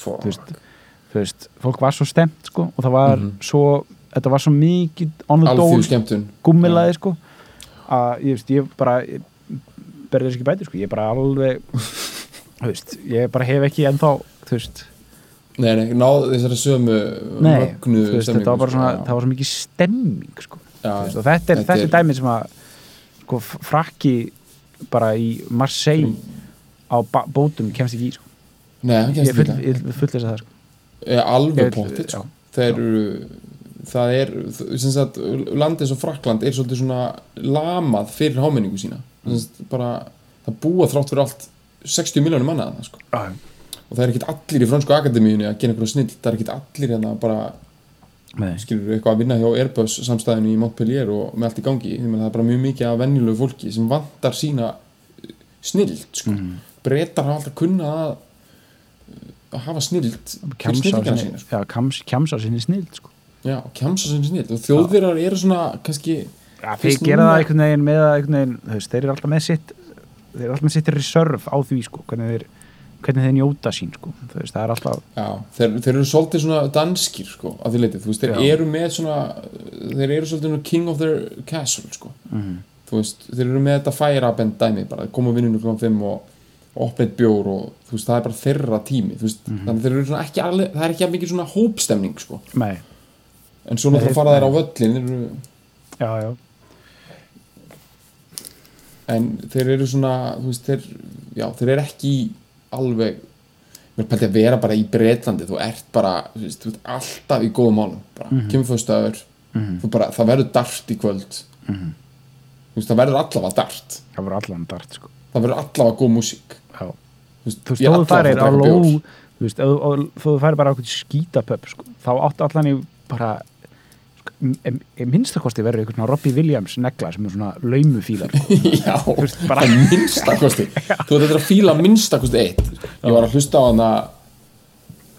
S2: fólk var svo stemt sko, og það var svo þetta var svo mikið on the dole gummilaði sko, að ég veist, ég bara ég berði þess ekki bæti sko. ég bara alveg veist, ég bara hef ekki ennþá þú veist,
S1: nei, nei, náð þessari sömu
S2: nei,
S1: mögnu
S2: veist,
S1: stemningu,
S2: þetta var bara
S1: sko,
S2: svona
S1: já.
S2: það var svo mikið stemming sko.
S1: Já,
S2: og þetta er, þetta er dæmið sem að sko, frakki bara í Marseille á ba- bótum kemst ekki í sko.
S1: nei, hann
S2: ég
S1: kemst ekki
S2: ég full þess að það sko.
S1: alveg
S2: Ég-
S1: sko. þeir eru það er, sem sagt, landið og Frakland er svolítið svona lamað fyrir hámenningu sína sem sagt, bara, það búa þrátt fyrir allt 60 miljónum manna þarna sko. og það er ekkit allir í fransku akademíunni að gera einhverju snill, það er ekkit allir hérna bara,
S2: Nei.
S1: skilur eitthvað að vinna hjá Airbus samstæðinu í Montpellier og með allt í gangi, að það er bara mjög mikið af venjulegu fólki sem vantar sína snild, sko
S2: Mhm.
S1: breytar hafa alltaf kunnað að að hafa snild fyrir
S2: kjamsa á sinni,
S1: sína, sko.
S2: Já, kjamsa sinni
S1: snill og þjóðverjar eru svona kannski
S2: ja, þeir gera það einhvern veginn með einhvern veginn, veist, þeir eru alltaf með sitt þeir eru alltaf með sitt reserve á því sko, hvernig þeir hvernig þeir njóta sín sko. veist, það er alltaf
S1: Já, þeir, þeir eru svolítið svona danskir sko, að því leitið, þú veist, þeir
S2: Já.
S1: eru með svona þeir eru svolítið king of their castle sko,
S2: mm,
S1: þú veist, þeir eru með þetta færabend dæmi, bara. Koma vinninu klokkan 5 og opnið bjór og þú veist, það er bara þeirra tími, veist,
S2: Mhm.
S1: þannig að þeir eru svona ekki alveg, það er ekki mikið svona hópstemning sko,
S2: nei,
S1: en svo náttúrulega fara þeir á völlin eru,
S2: já, já
S1: en þeir eru svona veist, þeir, já, þeir eru ekki alveg mér pælti að vera bara í Breitlandi þú ert bara, þú veist, þú ert alltaf í góðum málum bara,
S2: Mhm.
S1: kemur fyrstaður
S2: Mhm.
S1: þú bara, það verður dart í kvöld þú veist, það verður allavega dart
S2: það var allan dart sko.
S1: það verður allavega góð músík
S2: Já.
S1: þú veist,
S2: þú
S1: allavega að
S2: farir á ló þú veist, þú- farir bara á eitthvað skítapöp sko, þá áttu allan í bara minnstakosti verður eitthvað Robbie Williams negla sem er svona laumufílar sko. <laughs>
S1: Já,
S2: bara-
S1: minnstakosti <laughs> Þú veit þetta að fíla minnstakosti eitt Ég var að hlusta á hana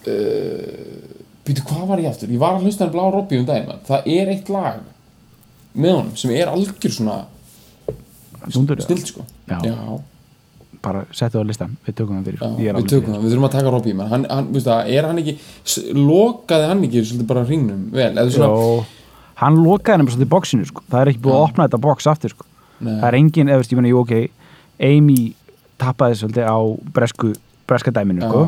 S1: uh, Býtu, hvað var ég aftur? Ég var að hlusta á hana blá Robby um daginn. Það er eitt lag með honum sem er algjör svona stilt sko
S2: Já.
S1: Já,
S2: bara settu á listan, við tökum það fyrir
S1: já, við tökum það, við þurfum að taka Robby hann, hann, það, er hann ekki lokaði hann ekki svolítið bara hringnum vel, svona
S2: Jó, hann lokaði nefnir svolítið bóksinu sko. það er ekki búið að opna þetta bóks aftur sko. Það er engin, eða meina, jú, ok Amy tappaði svolítið á bresku, breska dæminu
S1: Já.
S2: sko.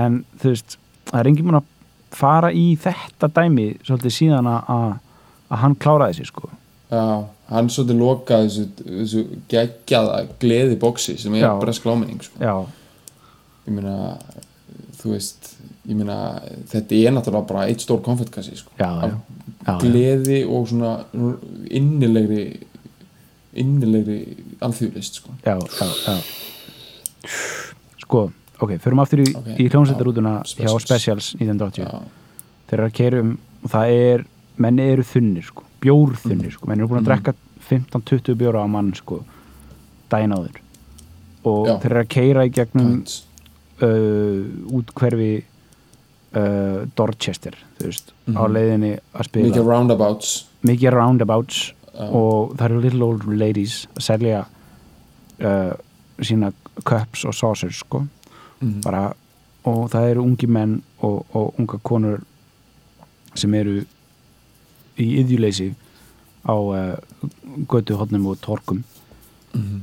S2: en þú veist, það er engin búin að fara í þetta dæmi svolítið síðan að- að að hann kláraði sig sko.
S1: Já, hann svolítið lokaði þessu, þessu geggjaða gleði bóksi sem er bresk láminning sko. ég meina þú veist, ég meina þetta er náttúrulega bara eitt stór konfettkassi sko. gleði og svona innilegri innilegri alþjóðlist sko.
S2: já, já, já. sko, ok, förum aftur í,
S1: Ok,
S2: í hljómsveitarútuna
S1: já,
S2: hjá
S1: Specials.
S2: Specials 1980
S1: Já,
S2: þeir eru að keirum og það er, menni eru þunnir sko, bjórþunnir sko, menni eru búin að
S1: Mm.
S2: drekka 15-20 bjóra á mann sko, daginn áður og
S1: Já.
S2: þeir eru að keira í gegnum uh, út hverfi uh, Dorchester þú veist, á
S1: Mhm.
S2: leiðinni að spila
S1: mikið roundabouts
S2: mikið roundabouts
S1: Já.
S2: og það eru little old ladies að selja uh, sína cups og saucers sko
S1: Mhm.
S2: bara, og það eru ungi menn og, og unga konur sem eru í yðjuleysi á uh, götu hodnum og torkum
S1: Mhm.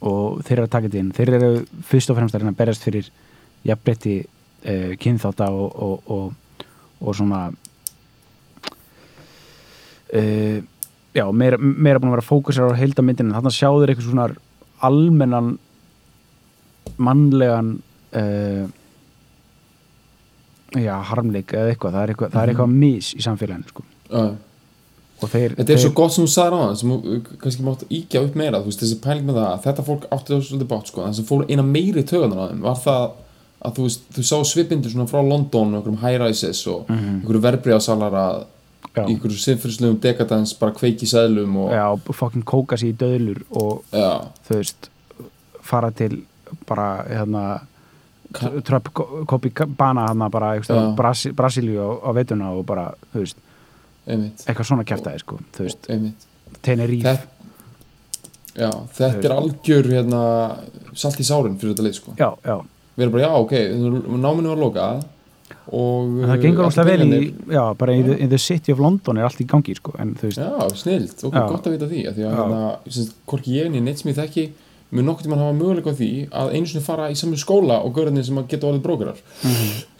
S2: og þeir eru að taka þetta inn þeir eru fyrst og fremst að reyna að berjast fyrir jafnbreytti uh, kynþáta og, og, og, og svona uh, já, meira, meira búin að vera fókusar á heildamyndinu, þannig að sjáður eitthvað svona almennan mannlegan já, harmleik eða eitthvað, það er eitthvað, það er eitthvað mis í samfélaginu sko.
S1: Já.
S2: Og þeir,
S1: Þetta er
S2: þeir
S1: svo gott sem þú sagði á það sem þú kannski mátt íkja upp meira veist, þessi pæling með það að þetta fólk átti það svolítið bátt sko, það sem fór eina meiri tögunar á þeim var það að þú veist, þú sá svipindur svona frá London og einhverjum high-rises og mm -hmm. einhverju verbreyðasalar að
S2: Já.
S1: í einhverju sinnfyrslegum dekadans bara kveiki sæðlum og
S2: já, fokkin kóka sér í döðlur og
S1: já,
S2: þú veist fara til bara hérna Trump kopi bana hérna bara Brasilíu á, á veituna og bara, þú veist,
S1: einmitt,
S2: eitthvað svona kjæftæði sko, þú veist. Tenerife.
S1: Þetta, já, þetta er algjör hérna, salt í sárin fyrir þetta leið sko.
S2: já, já,
S1: við erum bara, já, ok, náminu var lokað og
S2: það gengur
S1: allir
S2: óslega vel í já, bara í in the city of London er allt í gangi sko, en þú veist,
S1: Já, snilt, ok,
S2: Já.
S1: gott að vita því að því að hérna, hvorki ég en neitt sem ég þekki mun nokkuð tímann hafa möguleika á því að einu sinni fara í saman skóla og gaurarnir sem að geta orðið brókarar.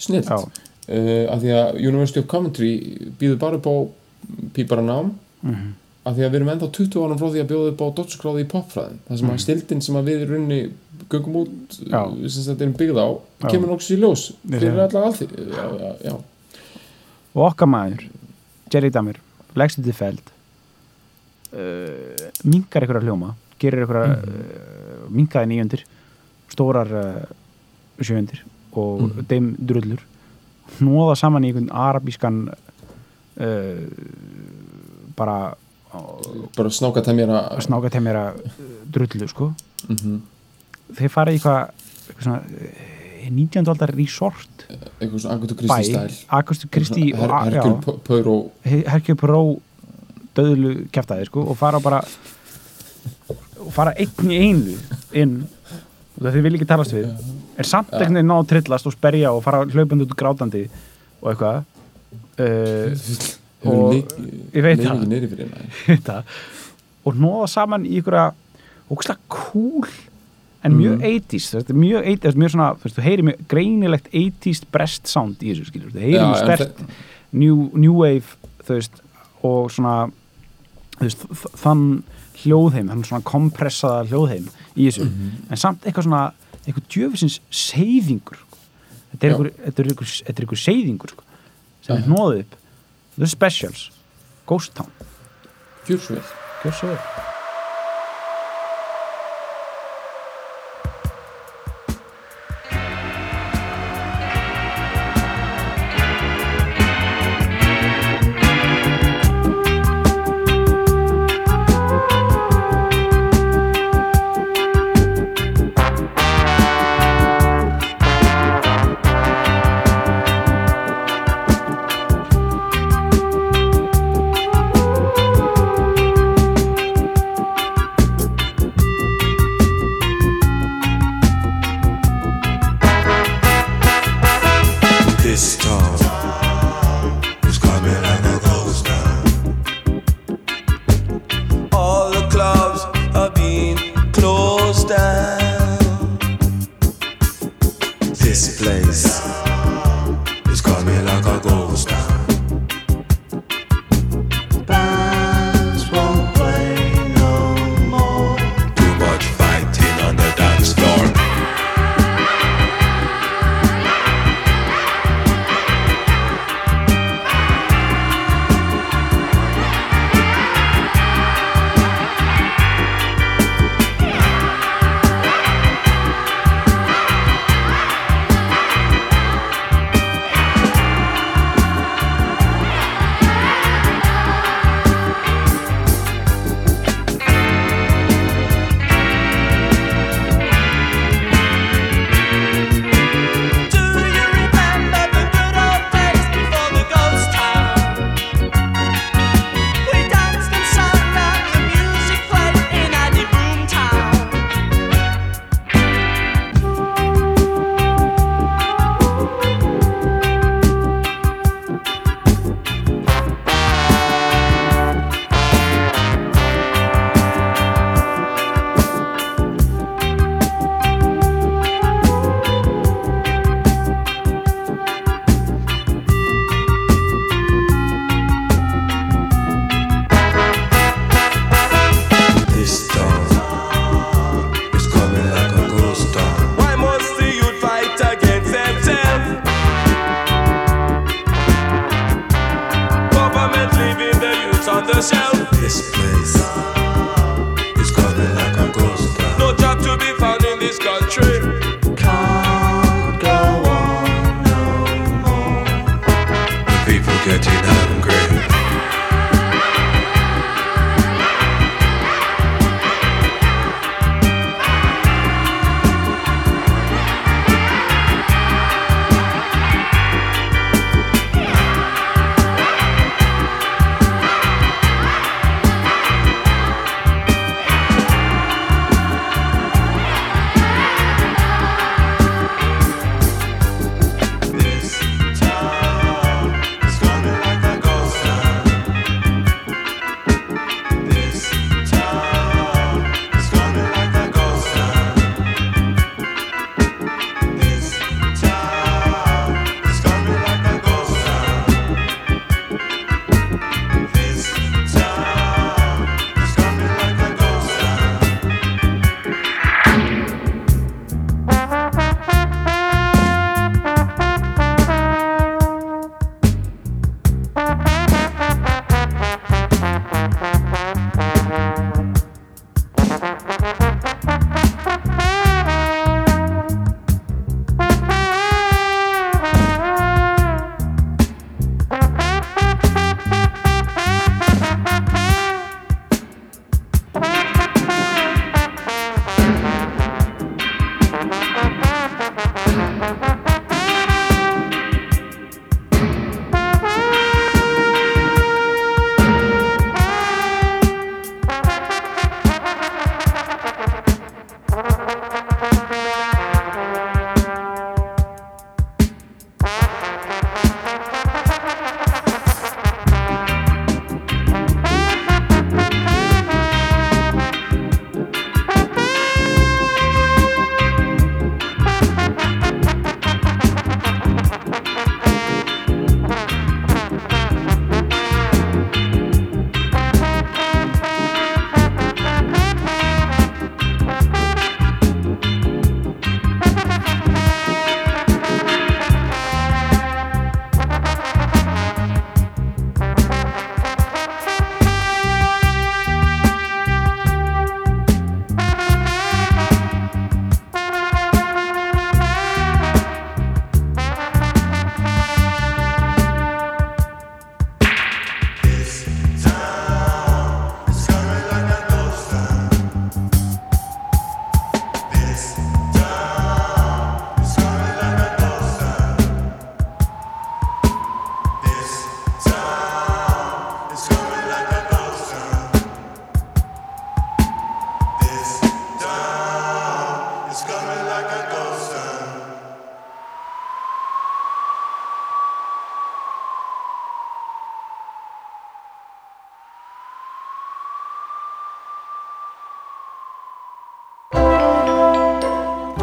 S1: Snilt,
S2: Já.
S1: uh, að því að University of Coventry býður bara upp á pípara nám
S2: Mhm.
S1: að því að við erum ennþá 20 árum frá því að bjóða upp á dotskráði í popfræðin það sem að stildin sem að við í rauninni göngum út,
S2: Mhm. Já.
S1: uh, sem þetta erum byggð á
S2: Já.
S1: kemur nokkuð í ljós fyrir alla alþi já,
S2: og okkar maður Jerry Damir, leggstu til feld uh, minkar einhverja hljóma gerir einhverja
S1: Mhm.
S2: uh, minkaði nýjöndir stórar uh, sjöundir og
S1: Mhm.
S2: þeim drullur hnóða saman í einhvern arabískan uh, bara
S1: bara snáka að
S2: snáka mér að drullu sko.
S1: Mhm.
S2: þeir fara í eitthvað eitthvað svona eh, 19. aldar resort.
S1: Eitthvað svona Agutu
S2: bæ,
S1: Kristi stæl
S2: Augustu Kristi
S1: Her,
S2: og
S1: Herkul Pöyró
S2: Herkjö Pró döðlu kæftæði sko og fara bara og fara einn í einu inn og það þið vil ekki talast við. Er samt einhvern veginn ná að trillast og sperja og fara hlaupandi út grátandi og eitthvað uh, Og- <laughs> ég veit það. og nóða saman í ykkur ógslag cool en mjög
S1: Mhm.
S2: 80s þetta er mjög 80s, þetta er mjög svona, þú heyrir mjög greinilegt 80s breast sound í þessu skilur þú heyrir mjög stert new, new wave þú veist, og svona þú veist, þann hljóðheim, þann svona kompressaða hljóðheim í þessu,
S1: Mhm.
S2: en samt eitthvað svona eitthvað djöfisins seyðingur þetta er
S1: Já.
S2: þetta er einhver seyðingur sko, sem mhm.
S1: er
S2: nóðið upp. The Specials. Ghost Town.
S3: Gjörsveið Gjörsveið